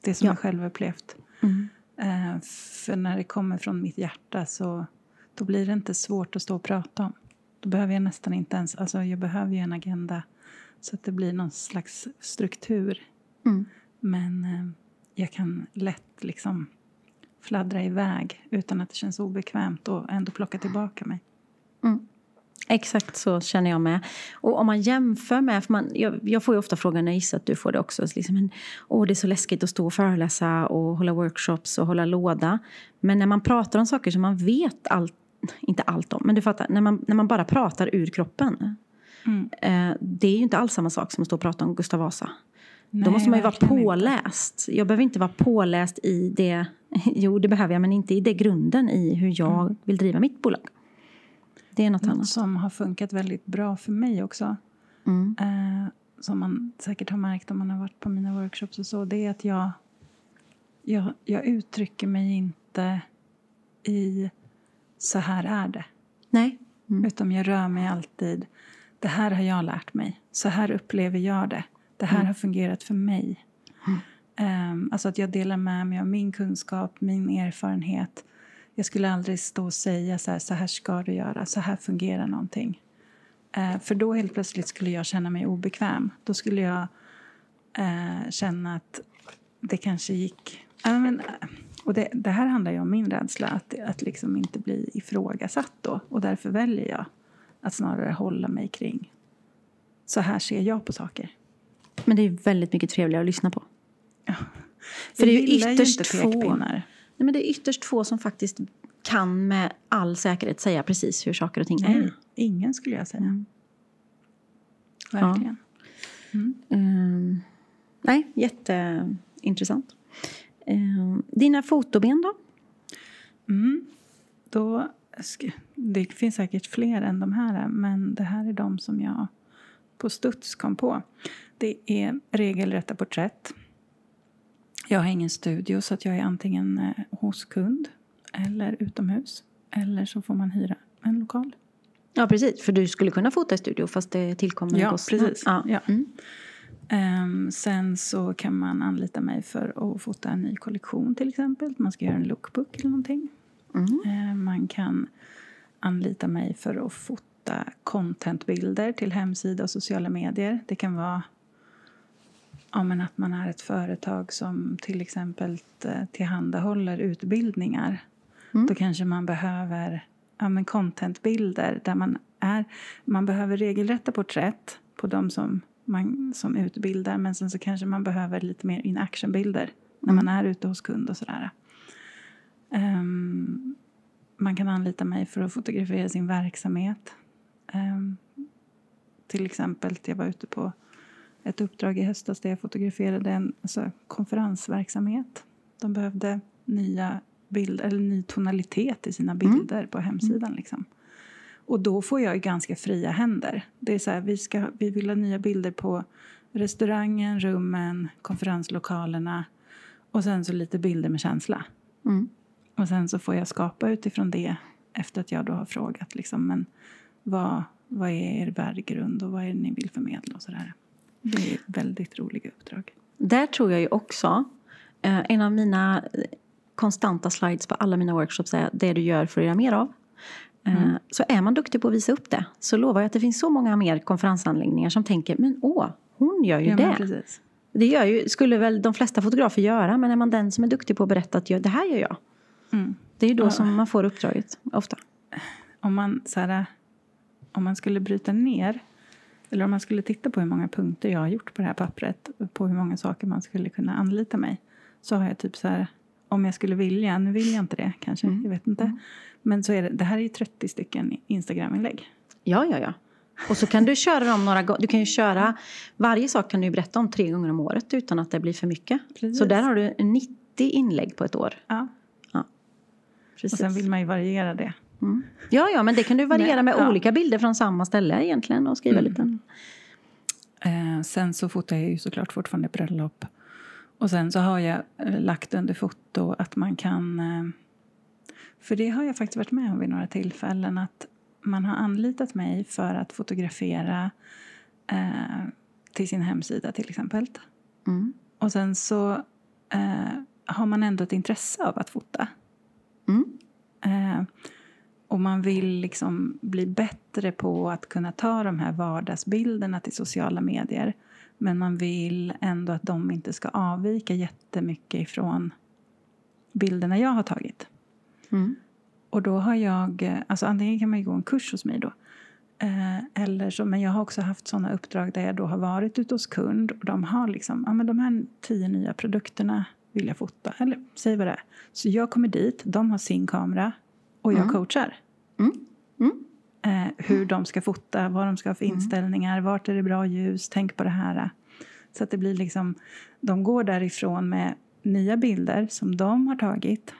Speaker 2: Det som
Speaker 1: Ja.
Speaker 2: är självupplevt.
Speaker 1: Mm.
Speaker 2: Eh, för när det kommer från mitt hjärta så då blir det inte svårt att stå och prata om. Då behöver jag nästan inte ens... Alltså jag behöver ju en agenda så att det blir någon slags struktur.
Speaker 1: Mm.
Speaker 2: Men eh, jag kan lätt liksom fladdra iväg utan att det känns obekvämt och ändå plocka tillbaka mig.
Speaker 1: Exakt så känner jag med. Och om man jämför med, för man, jag, jag får ju ofta frågan, jag gissar att du får det också, så liksom, men, åh, det är så läskigt att stå och föreläsa och hålla workshops och hålla låda. Men när man pratar om saker som man vet allt, inte allt om, men du fattar, när man, när man bara pratar ur kroppen.
Speaker 2: Mm.
Speaker 1: Eh, det är ju inte alls samma sak som att stå och prata om Gustav Vasa. Då
Speaker 2: Nej,
Speaker 1: måste man ju vara
Speaker 2: verkligen inte.
Speaker 1: påläst. Jag behöver inte vara påläst i det, [LAUGHS] jo det behöver jag, men inte i det grunden i hur jag
Speaker 2: Mm.
Speaker 1: vill driva mitt bolag. Det är
Speaker 2: något
Speaker 1: annat.
Speaker 2: som har funkat väldigt bra för mig också
Speaker 1: Mm.
Speaker 2: eh, som man säkert har märkt om man har varit på mina workshops och så, det är att jag, jag, jag uttrycker mig inte i så här är det.
Speaker 1: Nej. Mm.
Speaker 2: Utan jag rör mig alltid, det här har jag lärt mig, så här upplever jag det. Det här
Speaker 1: Mm.
Speaker 2: har fungerat för mig.
Speaker 1: Mm.
Speaker 2: Ehm, alltså att jag delar med mig av min kunskap, min erfarenhet. Jag skulle aldrig stå och säga så här, så här ska du göra, så här fungerar någonting. Eh, för då helt plötsligt skulle jag känna mig obekväm. Då skulle jag eh, känna att det kanske gick... Ja, men, eh, och det, det här handlar ju om min rädsla, att, att liksom inte bli ifrågasatt då. Och därför väljer jag att snarare hålla mig kring så här ser jag på saker.
Speaker 1: Men det är väldigt mycket trevligare att lyssna på.
Speaker 2: Ja.
Speaker 1: För det är ju ytterst
Speaker 2: inte
Speaker 1: få.
Speaker 2: pekpinnar.
Speaker 1: Nej, men det är ytterst få som faktiskt kan med all säkerhet säga precis hur saker och ting
Speaker 2: Nej,
Speaker 1: är.
Speaker 2: ingen skulle jag säga. Verkligen. Mm.
Speaker 1: Ehm, nej, jätteintressant. Ehm, dina fotoben då?
Speaker 2: Mm. Då det finns säkert fler än de här, men det här är de som jag på studs kom på. Det är regelrätta porträtt. Jag har ingen studio, så att jag är antingen eh, hos kund eller utomhus. Eller så får man hyra en lokal.
Speaker 1: Ja, precis. För du skulle kunna fota i studio fast det tillkommer
Speaker 2: Ja,
Speaker 1: kostnad.
Speaker 2: precis.
Speaker 1: Ja.
Speaker 2: Ja.
Speaker 1: Mm.
Speaker 2: Ehm, sen så kan man anlita mig för att fota en ny kollektion till exempel. Man ska göra en lookbook eller någonting.
Speaker 1: Mm.
Speaker 2: Eh, Man kan anlita mig för att fota contentbilder till hemsida och sociala medier. Det kan vara ja, men att man är ett företag som till exempel eh, tillhandahåller utbildningar.
Speaker 1: Mm.
Speaker 2: Då kanske man behöver ja, men contentbilder där man är... Man behöver regelrätta porträtt på de som man som utbildar men sen så kanske man behöver lite mer in action-bilder när man är ute hos kund och sådär. Ehm, man kan anlita mig för att fotografera sin verksamhet. Ehm, till exempel, jag var ute på ett uppdrag i höstas där jag fotograferade en alltså, konferensverksamhet. De behövde nya bilder, eller ny tonalitet i sina bilder på hemsidan. Liksom. Och då får jag ganska fria händer. Det är så här, vi, ska, vi vill ha nya bilder på restaurangen, rummen, konferenslokalerna och sen så lite bilder med känsla.
Speaker 1: Mm.
Speaker 2: Och sen så får jag skapa utifrån det efter att jag då har frågat liksom, men vad, vad är er värdegrund och vad är det ni vill förmedla och sådär. Det är väldigt roliga uppdrag.
Speaker 1: Där tror jag ju också, eh, en av mina eh, konstanta slides på alla mina workshops är det du gör för att göra mer av. Eh,
Speaker 2: Mm.
Speaker 1: Så är man duktig på att visa upp det så lovar jag att det finns så många mer konferensanläggningar som tänker men åh, hon gör ju
Speaker 2: Ja,
Speaker 1: det. Det gör ju, skulle väl de flesta fotografer göra men är man den som är duktig på att berätta att det här gör jag.
Speaker 2: Mm.
Speaker 1: Det är ju då
Speaker 2: Ja.
Speaker 1: som man får uppdraget ofta.
Speaker 2: Om, man, så här, om man skulle bryta ner eller om man skulle titta på hur många punkter jag har gjort på det här pappret på hur många saker man skulle kunna anlita mig så har jag typ så här, om jag skulle vilja, nu vill jag inte det kanske,
Speaker 1: Mm.
Speaker 2: jag vet inte. Men så är det, det här är ju 30 stycken Instagram-inlägg.
Speaker 1: Ja, ja, ja. Och så kan du köra dem några gånger. Du kan ju köra, varje sak kan du berätta om tre gånger om året utan att det blir för mycket.
Speaker 2: Precis.
Speaker 1: Så där har du 90 inlägg på ett år.
Speaker 2: Ja.
Speaker 1: Precis.
Speaker 2: Och sen vill man ju variera det.
Speaker 1: Mm. Ja, ja, men det kan du variera med
Speaker 2: ja.
Speaker 1: olika bilder från samma ställe egentligen och skriva
Speaker 2: Mm.
Speaker 1: lite.
Speaker 2: Eh, sen så fotar jag ju såklart fortfarande bröllop. Och sen så har jag eh, lagt under foto att man kan... Eh, för det har jag faktiskt varit med om vid några tillfällen. Att man har anlitat mig för att fotografera eh, till sin hemsida till exempel.
Speaker 1: Mm.
Speaker 2: Och sen så eh, har man ändå ett intresse av att fota.
Speaker 1: Mm.
Speaker 2: Eh, och man vill liksom bli bättre på att kunna ta de här vardagsbilderna till sociala medier. Men man vill ändå att de inte ska avvika jättemycket ifrån bilderna jag har tagit.
Speaker 1: Mm.
Speaker 2: Och då har jag, alltså antingen kan man ju gå en kurs hos mig då. Eh, eller så, men jag har också haft sådana uppdrag där jag då har varit ute hos kund och de har liksom, ja men de här tio nya produkterna vill jag fota. Eller säg vad det är. Så jag kommer dit, de har sin kamera och jag
Speaker 1: Mm.
Speaker 2: coachar.
Speaker 1: Mm. Mm.
Speaker 2: Eh, hur de ska fota, vad de ska ha för
Speaker 1: Mm.
Speaker 2: inställningar, vart är det bra ljus, tänk på det här. Så att det blir liksom, de går därifrån med nya bilder som de har tagit.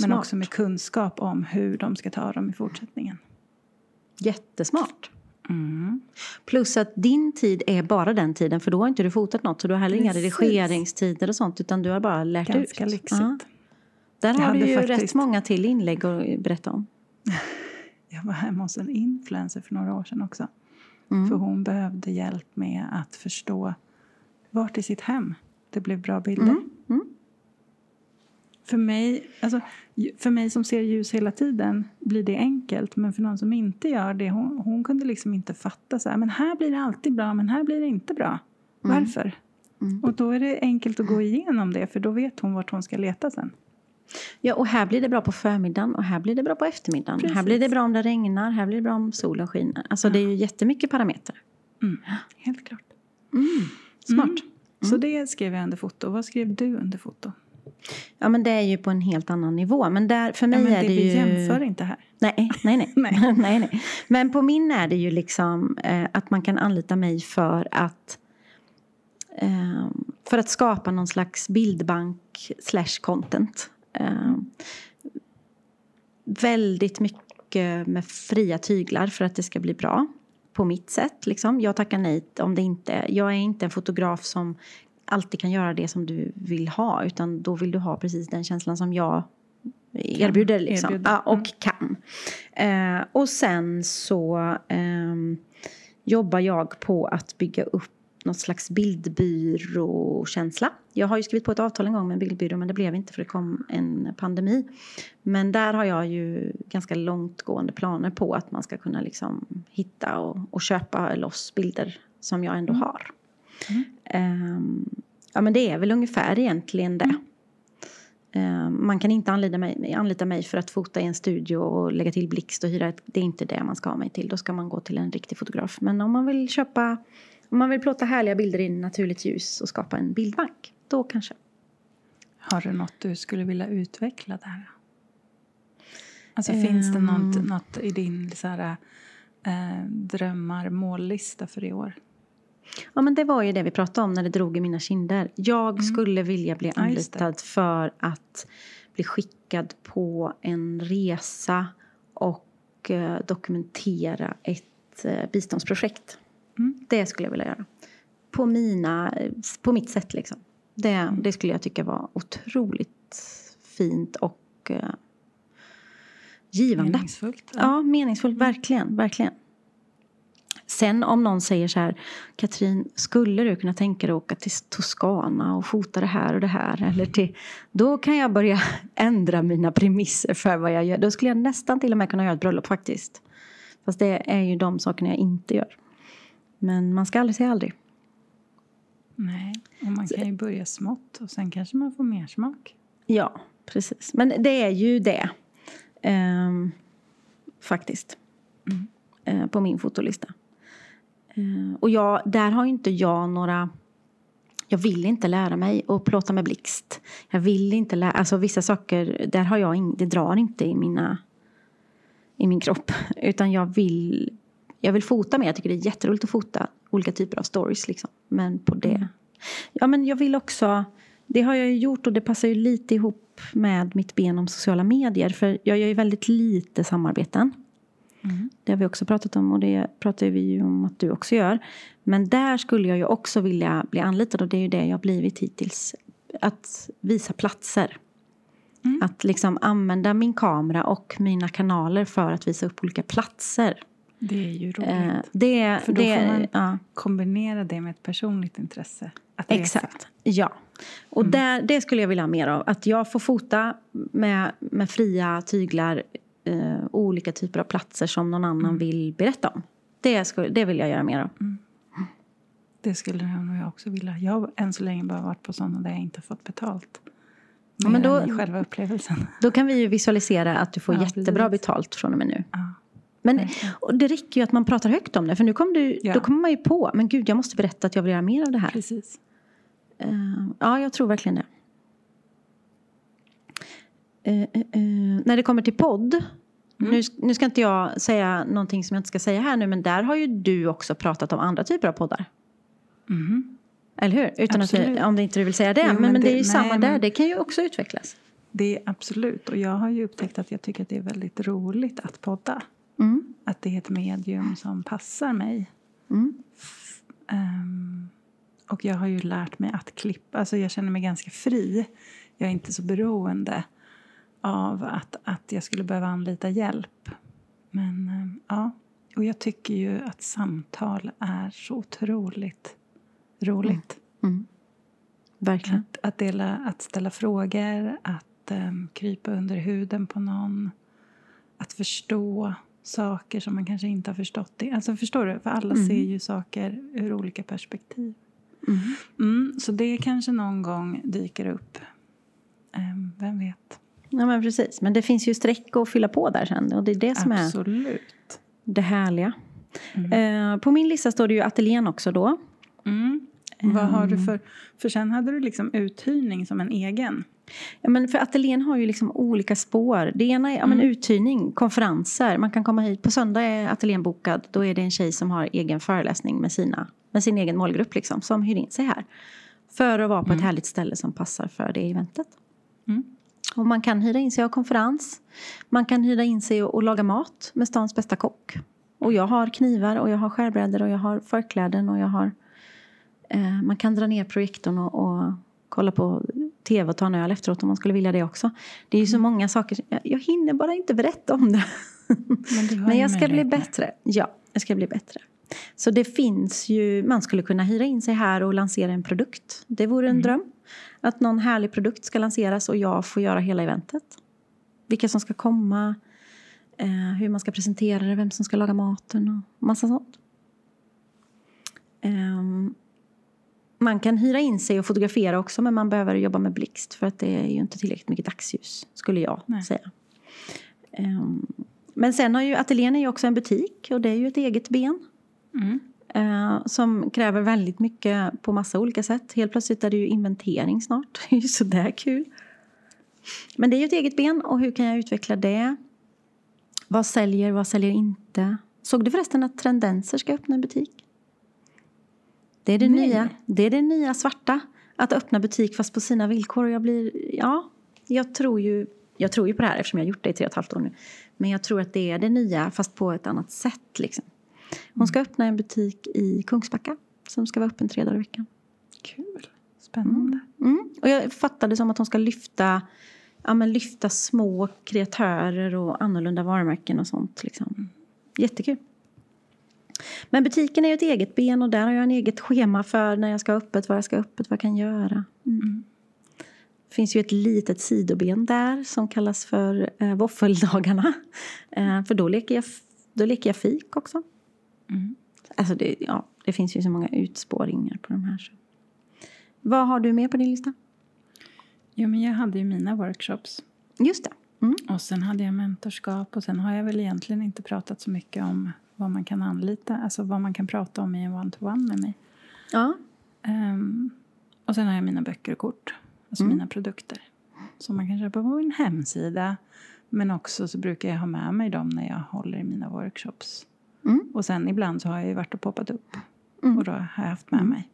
Speaker 2: Men
Speaker 1: Smart.
Speaker 2: också med kunskap om hur de ska ta dem i fortsättningen.
Speaker 1: Jättesmart.
Speaker 2: Mm.
Speaker 1: Plus att din tid är bara den tiden för då har inte du fotat något så du har heller inga
Speaker 2: Precis.
Speaker 1: redigerinstider och sånt utan du har bara lärt
Speaker 2: Ganska
Speaker 1: ut.
Speaker 2: lyxigt.
Speaker 1: Ja. Där
Speaker 2: Jag
Speaker 1: har du ju
Speaker 2: faktiskt-
Speaker 1: rätt många till inlägg att berätta om.
Speaker 2: Jag var hemma hos en influencer för några år sedan också.
Speaker 1: Mm.
Speaker 2: För hon behövde hjälp med att förstå vart i sitt hem det blev bra bilder.
Speaker 1: Mm. Mm.
Speaker 2: För, mig, alltså, för mig som ser ljus hela tiden blir det enkelt. Men för någon som inte gör det, hon, hon kunde liksom inte fatta så här, men här blir det alltid bra, men här blir det inte bra. Varför?
Speaker 1: Mm.
Speaker 2: Och då är det enkelt att gå igenom det, för då vet hon vart hon ska leta sen.
Speaker 1: Ja, och här blir det bra på förmiddagen och här blir det bra på eftermiddagen.
Speaker 2: Precis.
Speaker 1: Här blir det bra om det regnar, här blir det bra om solen skiner. Alltså det är ju jättemycket parametrar.
Speaker 2: Mm. Helt klart.
Speaker 1: Mm. Smart.
Speaker 2: Mm. Så det skrev jag under foto. Vad skrev du under foto?
Speaker 1: Ja, men det är ju på en helt annan nivå. Men där, för mig
Speaker 2: Ja, men
Speaker 1: är
Speaker 2: det vi
Speaker 1: ju...
Speaker 2: jämför inte här.
Speaker 1: Nej, nej, nej. [LAUGHS]
Speaker 2: Nej. [LAUGHS]
Speaker 1: nej. nej, Men på min är det ju liksom eh, att man kan anlita mig för att eh, för att skapa någon slags bildbank slash content. Eh, väldigt mycket med fria tyglar för att det ska bli bra på mitt sätt. Liksom. Jag tackar nej om det inte... Jag är inte en fotograf som alltid kan göra det som du vill ha utan då vill du ha precis den känslan som jag erbjuder. Liksom.
Speaker 2: erbjuda.
Speaker 1: Ja, och
Speaker 2: Mm.
Speaker 1: kan. Eh, och sen så ehm, jobbar jag på att bygga upp något slags bildbyråkänsla. Jag har ju skrivit på ett avtal en gång med en bildbyrå men det blev inte för det kom en pandemi. Men där har jag ju ganska långtgående planer på att man ska kunna liksom hitta och, och köpa loss bilder som jag ändå har.
Speaker 2: Mm.
Speaker 1: Ehm, ja men det är väl ungefär egentligen det. Ehm, man kan inte anlita mig, anlita mig för att fota i en studio och lägga till blixt och hyra ett, Det är inte det man ska ha mig till. Då ska man gå till en riktig fotograf. Men om man vill köpa om man vill plåta härliga bilder i naturligt ljus och skapa en bildbank, då kanske.
Speaker 2: Har du något du skulle vilja utveckla där? Alltså finns det något, något i din så här, eh, drömmar, mållista för i år?
Speaker 1: Ja men det var ju det vi pratade om när det drog i mina kinder. Jag skulle vilja bli
Speaker 2: Ja,
Speaker 1: anlitad för att bli skickad på en resa och eh, dokumentera ett eh, biståndsprojekt.
Speaker 2: Mm.
Speaker 1: Det skulle jag vilja göra. På, mina, på mitt sätt liksom. Det, det skulle jag tycka var otroligt fint och eh, givande.
Speaker 2: Meningsfullt?
Speaker 1: Ja, meningsfullt. Verkligen, verkligen. Sen om någon säger så här, Katrin, skulle du kunna tänka dig att åka till Toscana och fota det här och det här? Eller till, då kan jag börja [LAUGHS] ändra mina premisser för vad jag gör. Då skulle jag nästan till och med kunna göra ett bröllop faktiskt. Fast det är ju de sakerna jag inte gör. Men man ska aldrig säga aldrig.
Speaker 2: Nej, och man kan ju börja smått och sen kanske man får mer smak.
Speaker 1: Ja, precis. Men det är ju det. Ehm, faktiskt.
Speaker 2: Mm.
Speaker 1: Eh, på min fotolista. Eh, och jag, där har inte jag några jag vill inte lära mig att plåta med blixt. Jag vill inte lära, alltså vissa saker, där har jag ing, det drar inte i mina, i min kropp. [LAUGHS] Utan jag vill, jag vill fota mer, jag tycker det är jätteroligt att fota olika typer av stories liksom. Men på det,
Speaker 2: Mm.
Speaker 1: ja men jag vill också, det har jag ju gjort och det passar ju lite ihop med mitt ben om sociala medier. För jag gör ju väldigt lite samarbeten.
Speaker 2: Mm.
Speaker 1: Det har vi också pratat om och det pratar vi ju om att du också gör. Men där skulle jag ju också vilja bli anlitad och det är ju det jag har blivit hittills. Att visa platser.
Speaker 2: Mm.
Speaker 1: Att liksom använda min kamera och mina kanaler för att visa upp olika platser.
Speaker 2: Det är ju roligt.
Speaker 1: Eh, det,
Speaker 2: För då
Speaker 1: det,
Speaker 2: får man
Speaker 1: ja,
Speaker 2: Kombinera det med ett personligt intresse. Att resa.
Speaker 1: Exakt, ja. Och
Speaker 2: Mm.
Speaker 1: där, det skulle jag vilja ha mer av. Att jag får fota med, med fria tyglar eh, olika typer av platser som någon annan
Speaker 2: Mm.
Speaker 1: vill berätta om. Det, skulle, det vill jag göra mer av.
Speaker 2: Det skulle nog jag också vilja. Jag har än så länge bara varit på sådana där jag inte fått betalt.
Speaker 1: Ja, men då-
Speaker 2: själva upplevelsen.
Speaker 1: Då kan vi ju visualisera att du får
Speaker 2: Ja,
Speaker 1: jättebra
Speaker 2: precis.
Speaker 1: betalt från och med nu.
Speaker 2: Ja.
Speaker 1: Men och det räcker ju att man pratar högt om det. För nu kom du,
Speaker 2: Ja.
Speaker 1: då kommer man ju på, men gud jag måste berätta att jag vill göra mer av det här.
Speaker 2: Precis.
Speaker 1: Eh, ja, jag tror verkligen det. Eh, eh, när det kommer till podd.
Speaker 2: Mm.
Speaker 1: Nu, nu ska inte jag säga någonting som jag inte ska säga här nu. Men där har ju du också pratat om andra typer av poddar.
Speaker 2: Mhm.
Speaker 1: Eller hur? Utan att, du- om det inte du vill säga det.
Speaker 2: Jo,
Speaker 1: men,
Speaker 2: men
Speaker 1: men det är ju samma
Speaker 2: nej,
Speaker 1: där.
Speaker 2: men-
Speaker 1: Det kan ju också utvecklas.
Speaker 2: Det är absolut. Och jag har ju upptäckt att jag tycker att det är väldigt roligt att podda.
Speaker 1: Mm.
Speaker 2: Att det är ett medium som passar mig.
Speaker 1: Mm.
Speaker 2: Ehm, och jag har ju lärt mig att klippa. Alltså jag känner mig ganska fri. Jag är inte så beroende av att, att jag skulle behöva anlita hjälp. Men ehm, ja, och jag tycker ju att samtal är så otroligt roligt.
Speaker 1: Mm. Verkligen.
Speaker 2: Att, att, dela, att ställa frågor, att ehm, krypa under huden på någon. Att förstå saker som man kanske inte har förstått. Det. Alltså förstår du? För alla
Speaker 1: Mm.
Speaker 2: ser ju saker ur olika perspektiv.
Speaker 1: Mm.
Speaker 2: Mm, så det kanske någon gång dyker upp. Ehm, vem vet?
Speaker 1: Ja, men precis. Men det finns ju streck att fylla på där sen. Och det är det som är
Speaker 2: Absolut.
Speaker 1: det härliga.
Speaker 2: Mm.
Speaker 1: Eh, på min lista står det ju ateljén också då.
Speaker 2: Mm. Vad har du för... För sen hade du liksom uthyrning som en egen.
Speaker 1: Ja, men för ateljén har ju liksom olika spår. Det ena är ja, men
Speaker 2: Mm.
Speaker 1: uthyrning, konferenser. Man kan komma hit. På söndag är ateljén bokad. Då är det en tjej som har egen föreläsning med, sina, med sin egen målgrupp liksom, som hyr in sig här. För att vara på ett härligt ställe som passar för det eventet.
Speaker 2: Mm.
Speaker 1: Och man kan hyra in sig och ha konferens. Man kan hyra in sig och, och laga mat med stans bästa kock. Och jag har knivar och jag har skärbrädor och jag har förkläden och jag har... Eh, man kan dra ner projektorn och, och kolla på tv och ta en öl efteråt om man skulle vilja det också. Det är ju så många saker. Jag, jag hinner bara inte berätta om det.
Speaker 2: Men, [LAUGHS]
Speaker 1: Men jag ska bli bättre. Ja, jag ska bli bättre. Så det finns ju, man skulle kunna hyra in sig här och lansera en produkt. Det vore en
Speaker 2: Mm.
Speaker 1: dröm. Att någon härlig produkt ska lanseras och jag får göra hela eventet. Vilka som ska komma, eh, hur man ska presentera det, vem som ska laga maten och massa sånt. Ehm, man kan hyra in sig och fotografera också men man behöver jobba med blixt för att det är ju inte tillräckligt mycket dagsljus skulle jag
Speaker 2: Nej.
Speaker 1: säga. Ehm, men sen har ju ateljén är ju också en butik och det är ju ett eget ben.
Speaker 2: Mm.
Speaker 1: Eh, som kräver väldigt mycket på massa olika sätt. Helt plötsligt är det ju inventering snart. [LAUGHS] Det är ju sådär kul. Men det är ju ett eget ben och hur kan jag utveckla det? Vad säljer, vad säljer inte? Såg du förresten att Trendenser ska öppna en butik? Det är det,
Speaker 2: Nej.
Speaker 1: nya, det är det nya svarta. Att öppna butik fast på sina villkor. Och jag blir, ja, jag tror ju, jag tror ju på det här eftersom jag har gjort det i tre och ett halvt år nu. Men jag tror att det är det nya fast på ett annat sätt liksom. Hon ska öppna en butik i Kungsbacka som ska vara öppen tre dagar i veckan.
Speaker 2: Kul. Spännande.
Speaker 1: Mm. Och jag fattade som att hon ska lyfta, ja, men lyfta små kreatörer och annorlunda varumärken och sånt. Liksom. Jättekul. Men butiken är ju ett eget ben och där har jag en eget schema för när jag ska ha öppet, vad jag ska ha öppet, vad jag kan göra. Mm.
Speaker 2: Mm.
Speaker 1: Det finns ju ett litet sidoben där som kallas för eh, våffeldagarna. Eh, för då leker, jag, då leker jag fik också.
Speaker 2: Mm.
Speaker 1: Alltså det, ja, det finns ju så många utspåringar på de här. Så. Vad har du med på din lista?
Speaker 2: Jo, men jag hade ju mina workshops.
Speaker 1: Just det. Mm.
Speaker 2: Och sen hade jag mentorskap och sen har jag väl egentligen inte pratat så mycket om vad man kan anlita, alltså vad man kan prata om i en one-to-one med mig.
Speaker 1: Ja.
Speaker 2: Ehm, Och sen har jag mina böcker och kort, alltså
Speaker 1: Mm.
Speaker 2: mina produkter. Som man kan köpa på min hemsida. Men också så brukar jag ha med mig dem när jag håller i mina workshops.
Speaker 1: Mm.
Speaker 2: Och sen ibland så har jag ju varit och poppat upp.
Speaker 1: Mm.
Speaker 2: Och då har jag haft med mig.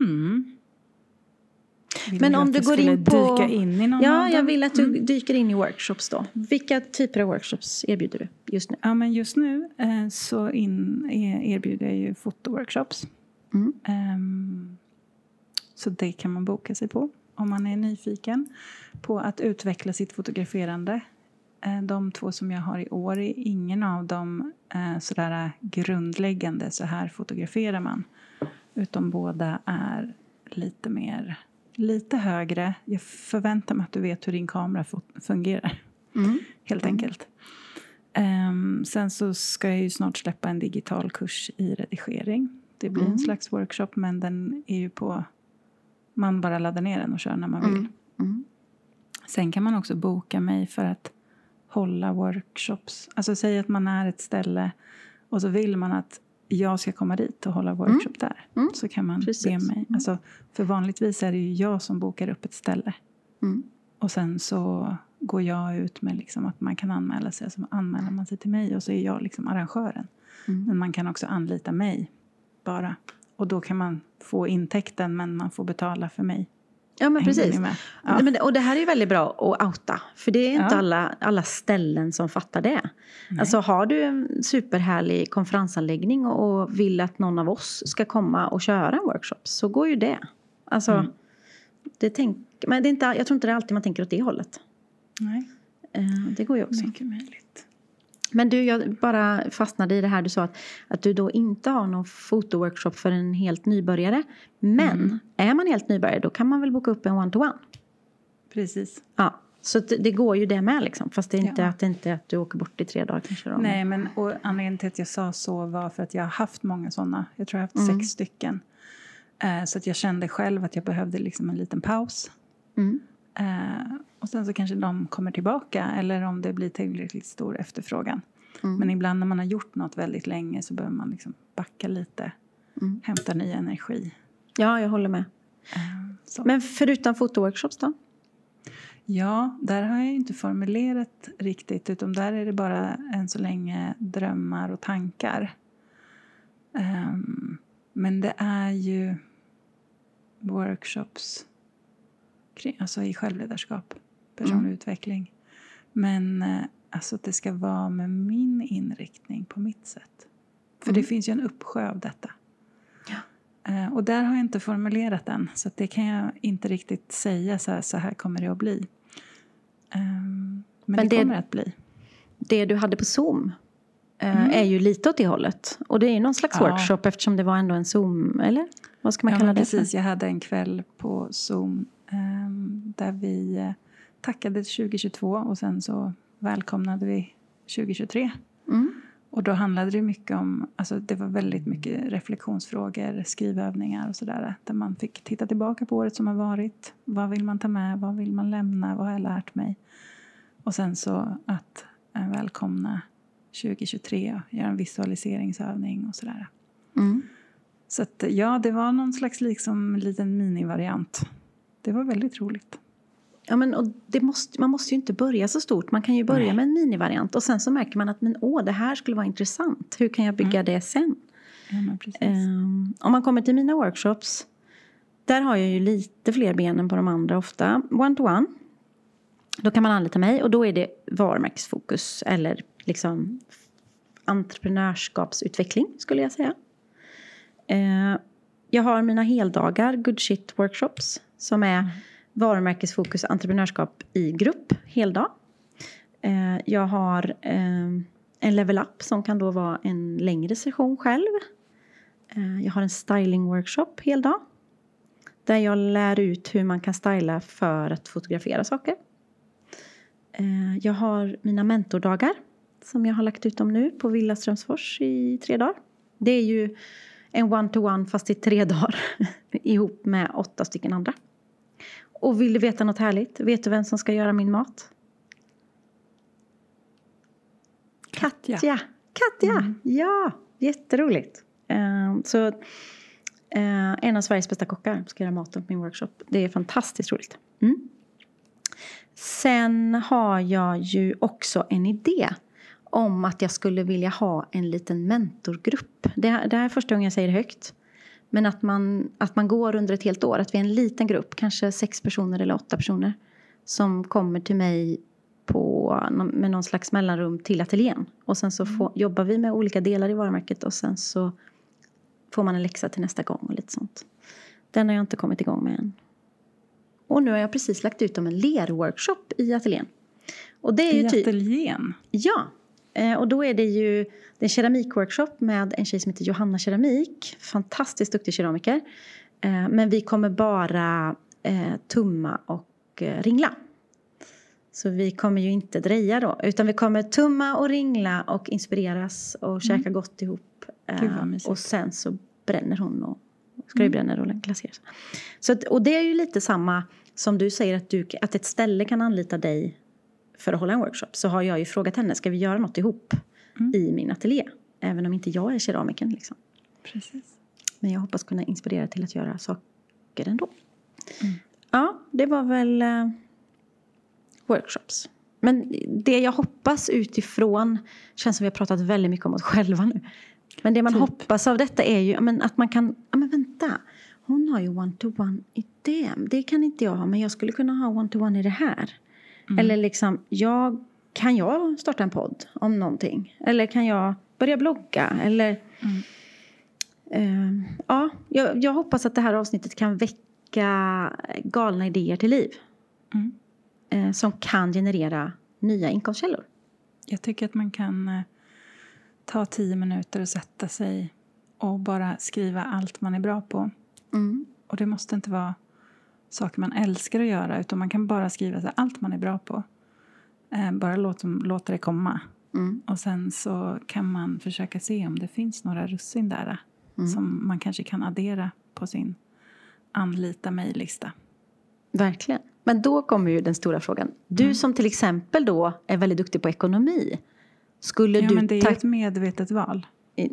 Speaker 1: Mm.
Speaker 2: Mm. Vill
Speaker 1: Men om du går in på-
Speaker 2: dyka in i någon
Speaker 1: Ja?
Speaker 2: Mm.
Speaker 1: jag vill att du dyker in i workshops då. Vilka typer av workshops erbjuder du just nu?
Speaker 2: Ja, men just nu eh, så in, eh, erbjuder jag ju fotoworkshops.
Speaker 1: Mm.
Speaker 2: Ehm, så det kan man boka sig på om man är nyfiken på att utveckla sitt fotograferande. Eh, de två som jag har i år är ingen av dem eh, sådär grundläggande, så här fotograferar man. Utan båda är lite mer, lite högre. Jag förväntar mig att du vet hur din kamera fu- fungerar
Speaker 1: Mm.
Speaker 2: helt enkelt. Ehm, sen så ska jag ju snart släppa en digital kurs i redigering. Det blir
Speaker 1: Mm.
Speaker 2: en slags workshop men den är ju på... Man bara laddar ner den och kör när man vill.
Speaker 1: Mm. Mm.
Speaker 2: Sen kan man också boka mig för att hålla workshops. Alltså säg att man är ett ställe och så vill man att jag ska komma dit och hålla workshop där.
Speaker 1: Mm.
Speaker 2: Så kan man
Speaker 1: Precis.
Speaker 2: be mig. Alltså, för vanligtvis är det ju jag som bokar upp ett ställe.
Speaker 1: Mm.
Speaker 2: Och sen så går jag ut med liksom att man kan anmäla sig. Så anmäler man sig till mig och så är jag liksom arrangören.
Speaker 1: Mm.
Speaker 2: Men man kan också anlita mig bara. Och då kan man få intäkten men man får betala för mig.
Speaker 1: Ja, men precis. Ja. Men och det här är ju väldigt bra att outa. För det är inte
Speaker 2: Ja.
Speaker 1: alla, alla ställen som fattar det.
Speaker 2: Nej.
Speaker 1: Alltså har du en superhärlig konferensanläggning och vill att någon av oss ska komma och köra en workshop så går ju det. Alltså,
Speaker 2: Mm.
Speaker 1: det tänk, men det är inte, jag tror inte det är alltid man tänker åt det hållet.
Speaker 2: Nej,
Speaker 1: Eh, det går ju också.
Speaker 2: mycket möjligt.
Speaker 1: Men du, jag bara fastnade i det här du sa att, att du då inte har någon fotoworkshop för en helt nybörjare. Men
Speaker 2: Mm.
Speaker 1: är man helt nybörjare då kan man väl boka upp en one-to-one.
Speaker 2: Precis.
Speaker 1: Ja, så det, går ju det med liksom. Fast det är inte
Speaker 2: Ja.
Speaker 1: att inte att du åker bort i tre dagar kanske. Då.
Speaker 2: Nej, men och anledningen till att jag sa så var för att jag har haft många sådana. Jag tror jag har haft
Speaker 1: Mm.
Speaker 2: sex stycken. Eh, så att jag kände själv att jag behövde liksom en liten paus.
Speaker 1: Mm.
Speaker 2: Eh, och sen så kanske de kommer tillbaka eller om det blir tillräckligt stor efterfrågan.
Speaker 1: Mm.
Speaker 2: Men ibland när man har gjort något väldigt länge så behöver man liksom backa lite,
Speaker 1: Mm.
Speaker 2: hämta ny energi.
Speaker 1: Ja, jag håller med.
Speaker 2: Eh.
Speaker 1: Men förutom fotoworkshops då?
Speaker 2: Ja, där har jag inte formulerat riktigt utan där är det bara än så länge drömmar och tankar. Ehm, men det är ju workshops kring, alltså i självledarskap, personlig
Speaker 1: Mm.
Speaker 2: utveckling. Men eh, alltså att det ska vara med min inriktning på mitt sätt. För det
Speaker 1: Mm.
Speaker 2: finns ju en uppsjö av detta.
Speaker 1: Ja.
Speaker 2: Eh, och där har jag inte formulerat än, så det kan jag inte riktigt säga så här, så här kommer det att bli. Ehm, men,
Speaker 1: Men
Speaker 2: det,
Speaker 1: det-
Speaker 2: kommer att bli.
Speaker 1: Det du hade på Zoom eh,
Speaker 2: Mm.
Speaker 1: är ju lite åt det hållet. Och det är ju någon slags
Speaker 2: Ja.
Speaker 1: workshop eftersom det var ändå en Zoom, eller? Vad ska man
Speaker 2: Ja,
Speaker 1: kalla det
Speaker 2: precis.
Speaker 1: för?
Speaker 2: Jag hade en kväll på Zoom där vi eh, tackade 2022 och sen så välkomnade vi 2023.
Speaker 1: Mm.
Speaker 2: Och då handlade det mycket om, alltså det var väldigt mycket reflektionsfrågor, skrivövningar och sådär. Där man fick titta tillbaka på året som har varit. Vad vill man ta med? Vad vill man lämna? Vad har jag lärt mig? Och sen så att eh, välkomna 2023 och göra en visualiseringsövning och sådär.
Speaker 1: Mm.
Speaker 2: Så att, ja, det var någon slags liksom liten minivariant. Det var väldigt roligt.
Speaker 1: Ja, men, och det måste, man måste ju inte börja så stort. Man kan ju börja
Speaker 2: Nej.
Speaker 1: med en minivariant och sen så märker man att men, åh, det här skulle vara intressant. Hur kan jag bygga det sen?
Speaker 2: Ja.
Speaker 1: Ehm, om man kommer till mina workshops, där har jag ju lite fler ben än på de andra ofta. One-to-one, då kan man anlita mig och då är det varumärkesfokus eller liksom entreprenörskapsutveckling skulle jag säga. Ehm, jag har mina heldagar good shit workshops som är varumärkesfokus entreprenörskap i grupp heldag. Eh, jag har eh, en level up som kan då vara en längre session själv. Eh, jag har en styling workshop heldag. Där jag lär ut hur man kan styla för att fotografera saker. Eh, jag har mina mentordagar som jag har lagt ut om nu på Villa Strömsfors i tre dagar. Det är ju en one-to-one fast i tre [LAUGHS] dagar ihop med åtta stycken andra. Och vill du veta något härligt? Vet du vem som ska göra min mat?
Speaker 2: Katja.
Speaker 1: Katja! Katja!
Speaker 2: Mm.
Speaker 1: Ja, jätteroligt. Ehm, så Eh, en av Sveriges bästa kockar ska göra maten på min workshop. Det är fantastiskt roligt. Mm. Sen har jag ju också en idé om att jag skulle vilja ha en liten mentorgrupp. Det, det här är första gången jag säger det högt. Men att man, att man går under ett helt år, att vi är en liten grupp, kanske sex personer eller åtta personer som kommer till mig på, med någon slags mellanrum till ateljén. Och sen så får, jobbar vi med olika delar i varumärket och sen så får man en läxa till nästa gång och lite sånt. Den har jag inte kommit igång med än. Och nu har jag precis lagt ut om en lerworkshop i ateljén.
Speaker 2: Och det är I ju typ, ateljén?
Speaker 1: Ja. Eh, och då är det ju det är keramikworkshop med en tjej som heter Johanna Keramik. Fantastiskt duktig keramiker. Eh, men vi kommer bara eh, tumma och ringla. Så vi kommer ju inte dreja då, utan vi kommer tumma och ringla och inspireras och mm. käka gott ihop. och sen så bränner hon och skruvbränner mm. och glaserar. Så att, och det är ju lite samma som du säger att, du, att ett ställe kan anlita dig för att hålla en workshop. Så har jag ju frågat henne, ska vi göra något ihop mm. i min ateljé? Även om inte jag är keramikern liksom.
Speaker 2: Precis.
Speaker 1: Men jag hoppas kunna inspirera till att göra saker ändå. Mm. Ja, det var väl uh, workshops. Men det jag hoppas utifrån, känns som vi har pratat väldigt mycket om oss själva nu. Men det man typ. hoppas av detta är ju men, att man kan, ja men vänta, hon har ju one-to-one i det. Det kan inte jag ha, men jag skulle kunna ha one-to-one i det här. Mm. Eller liksom, jag, kan jag starta en podd om någonting? Eller kan jag börja blogga? Eller, mm. uh, ja, jag, jag, hoppas att det här avsnittet kan väcka galna idéer till liv. Mm. Uh, som kan generera nya inkomstkällor.
Speaker 2: Jag tycker att man kan uh, ta tio minuter och sätta sig och bara skriva allt man är bra på. Mm. Och det måste inte vara saker man älskar att göra utan man kan bara skriva så allt man är bra på. Eh, bara låt, låta det komma. Mm. Och sen så kan man försöka se om det finns några russin där mm. som man kanske kan addera på sin anlita mig-lista.
Speaker 1: Verkligen. Men då kommer ju den stora frågan. Du mm. som till exempel då är väldigt duktig på ekonomi.
Speaker 2: Skulle ja, du men det är ju ett medvetet val.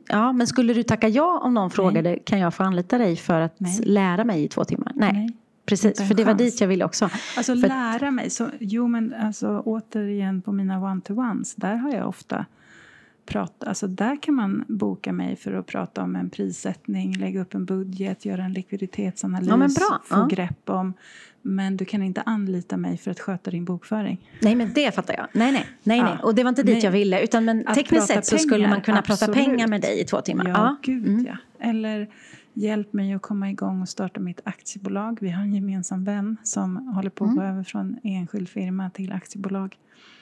Speaker 1: Ja, men skulle du tacka ja om någon frågade Nej. kan jag få anlita dig för att Nej. lära mig i två timmar? Nej. Nej. Precis, för det var dit jag ville också.
Speaker 2: Alltså
Speaker 1: för
Speaker 2: lära mig. Så, jo, men alltså, återigen på mina one-to-ones, där har jag ofta pratat, alltså där kan man boka mig för att prata om en prissättning, lägga upp en budget, göra en likviditetsanalys, ja, få ja. grepp om. Men du kan inte anlita mig för att sköta din bokföring.
Speaker 1: Nej, men det fattar jag. Nej, nej, nej, nej. och det var inte dit nej. jag ville. Utan men tekniskt sett så skulle man kunna absolut. prata pengar med dig i två timmar.
Speaker 2: Ja, ja. gud mm. ja. Eller Hjälp mig att komma igång och starta mitt aktiebolag. Vi har en gemensam vän som håller på att mm. gå över från enskild firma till aktiebolag.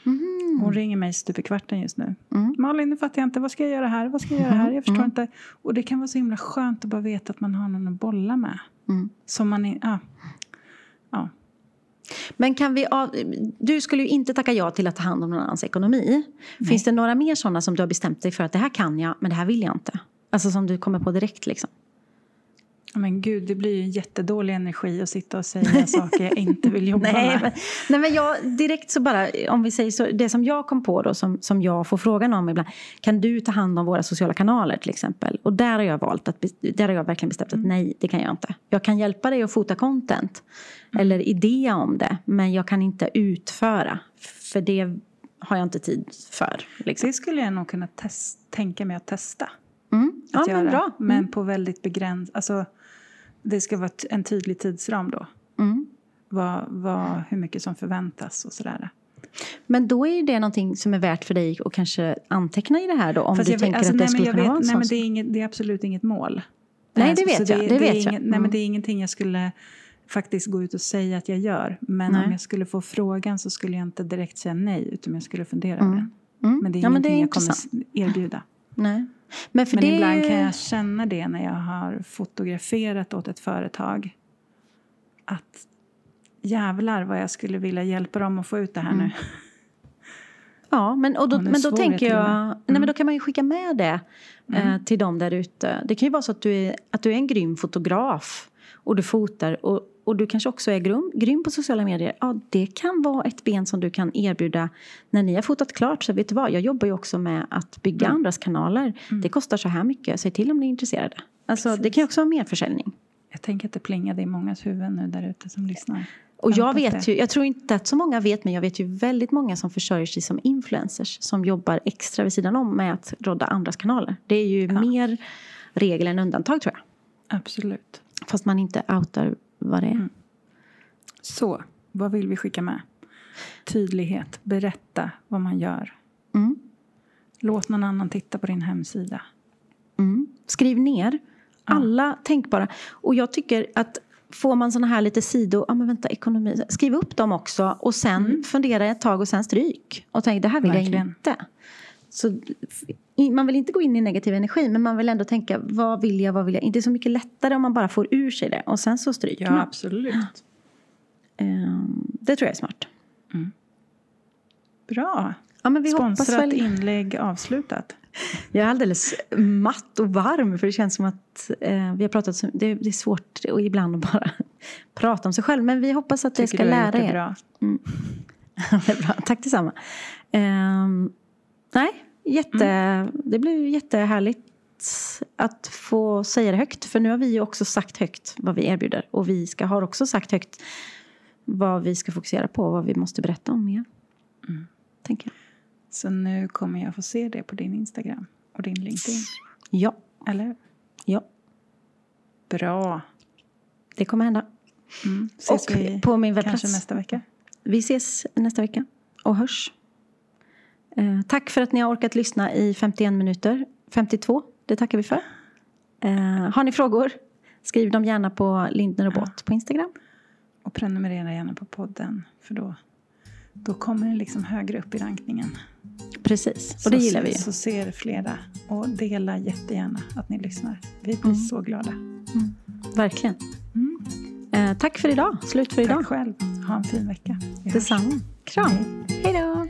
Speaker 2: Mm. Hon ringer mig stup i kvarten just nu. Mm. Malin, nu fattar jag inte. Vad ska jag göra här? Vad ska jag göra här? Jag förstår mm. inte. Och det kan vara så himla skönt att bara veta att man har någon att bolla med. Mm. Som man är, ja. ja.
Speaker 1: Men kan vi, du skulle ju inte tacka ja till att ta hand om någon annans ekonomi. Nej. Finns det några mer sådana som du har bestämt dig för att det här kan jag, men det här vill jag inte? Alltså som du kommer på direkt liksom.
Speaker 2: Men gud, det blir ju jättedålig energi att sitta och säga [LAUGHS] saker jag inte vill jobba
Speaker 1: nej,
Speaker 2: med.
Speaker 1: Men, nej, men jag direkt så bara, om vi säger så, det som jag kom på då som, som jag får frågan om ibland. Kan du ta hand om våra sociala kanaler till exempel? Och där har jag valt att, där har jag verkligen bestämt att mm. nej, det kan jag inte. Jag kan hjälpa dig att fota content. Mm. Eller idé om det. Men jag kan inte utföra. För det har jag inte tid för.
Speaker 2: Liksom. Det skulle jag nog kunna test, tänka mig att testa.
Speaker 1: Mm. Att ja, göra. Men, bra.
Speaker 2: men mm. på väldigt begränsat... Alltså, det ska vara en tydlig tidsram då. Mm. Vad, vad, hur mycket som förväntas och sådär.
Speaker 1: Men då är det någonting som är värt för dig att kanske anteckna i det här då? Om Fast du tänker alltså, att det skulle kunna vet, vara
Speaker 2: Nej, men det är, inget, det är absolut inget mål.
Speaker 1: Nej, det vet jag. Det, det, vet
Speaker 2: jag. Inget, nej, men mm. det är ingenting jag skulle faktiskt gå ut och säga att jag gör. Men nej. om jag skulle få frågan så skulle jag inte direkt säga nej, utan jag skulle fundera mm. på det. Mm. Men det är ja, ingenting det är jag kommer erbjuda.
Speaker 1: Nej.
Speaker 2: Men, Men ibland kan jag känna det när jag har fotograferat åt ett företag. Att jävlar vad jag skulle vilja hjälpa dem att få ut det här mm. nu.
Speaker 1: Ja, men, och då, men då tänker jag, mm. nej, men mm. då kan man ju skicka med det mm. eh, till dem där ute. Det kan ju vara så att du, är, att du är en grym fotograf och du fotar och, och du kanske också är grym, grym på sociala medier. Ja, det kan vara ett ben som du kan erbjuda när ni har fotat klart. Så vet du vad, jag jobbar ju också med att bygga mm. andras kanaler. Mm. Det kostar så här mycket, säg till om ni är intresserade. Alltså, det kan ju också vara mer försäljning.
Speaker 2: Jag tänker att det plingade i mångas huvuden nu där ute som lyssnar.
Speaker 1: Och jag vet ju, jag tror inte att så många vet, men jag vet ju väldigt många som försörjer sig som influencers. Som jobbar extra vid sidan om med att rodda andras kanaler. Det är ju
Speaker 2: Ja.
Speaker 1: mer regel än undantag tror jag.
Speaker 2: Absolut.
Speaker 1: Fast man inte outar vad det är.
Speaker 2: Mm. Så, vad vill vi skicka med? Tydlighet. Berätta vad man gör.
Speaker 1: Mm.
Speaker 2: Låt någon annan titta på din hemsida.
Speaker 1: Mm. Skriv ner alla tänkbara. Och jag tycker att får man såna här lite sidor, ja men vänta ekonomi, skriv upp dem också och sen fundera ett tag och sen stryk. Och tänk det här vill
Speaker 2: Verkligen.
Speaker 1: jag inte. Så, man vill inte gå in i negativ energi men man vill ändå tänka vad vill jag, vad vill jag inte. Det är så mycket lättare om man bara får ur sig det och sen så stryker man.
Speaker 2: absolut. [GASPS]
Speaker 1: Ehm, det tror jag är smart.
Speaker 2: Bra.
Speaker 1: Ja, men vi
Speaker 2: Sponsrat
Speaker 1: väl...
Speaker 2: inlägg avslutat. [LAUGHS]
Speaker 1: Jag är alldeles matt och varm för det känns som att eh, vi har pratat så, det, det är svårt och ibland att bara [LAUGHS] prata om sig själv. Men vi hoppas att det ska
Speaker 2: du
Speaker 1: lära er.
Speaker 2: bra. [LAUGHS]
Speaker 1: det är bra. Tack detsamma. Ehm, nej, jätte,
Speaker 2: Mm.
Speaker 1: det blev jättehärligt att få säga det högt. För nu har vi ju också sagt högt vad vi erbjuder. Och vi ska, har också sagt högt vad vi ska fokusera på och vad vi måste berätta om mer.
Speaker 2: Mm.
Speaker 1: Tänker jag.
Speaker 2: Så nu kommer jag få se det på din Instagram och din LinkedIn.
Speaker 1: Ja,
Speaker 2: Eller?
Speaker 1: ja,
Speaker 2: Bra.
Speaker 1: det kommer hända.
Speaker 2: Mm. Ses
Speaker 1: Och
Speaker 2: vi
Speaker 1: på min webbplats.
Speaker 2: kanske nästa vecka?
Speaker 1: Vi ses nästa vecka och hörs. Eh, tack för att ni har orkat lyssna i 51 minuter. 52, det tackar vi för. Eh, har ni frågor? Skriv dem gärna på Lindner och Båt på Instagram.
Speaker 2: Och prenumerera gärna på podden. För då, då kommer den liksom högre upp i rankningen.
Speaker 1: Precis, och det
Speaker 2: så,
Speaker 1: gillar vi ju.
Speaker 2: Så ser flera. Och dela jättegärna att ni lyssnar. Vi blir
Speaker 1: Mm.
Speaker 2: så glada.
Speaker 1: Verkligen.
Speaker 2: Mm.
Speaker 1: Eh, tack för idag. Slut för idag.
Speaker 2: Tack själv. Ha en fin vecka. Vi.
Speaker 1: Detsamma. Kram. Hej då.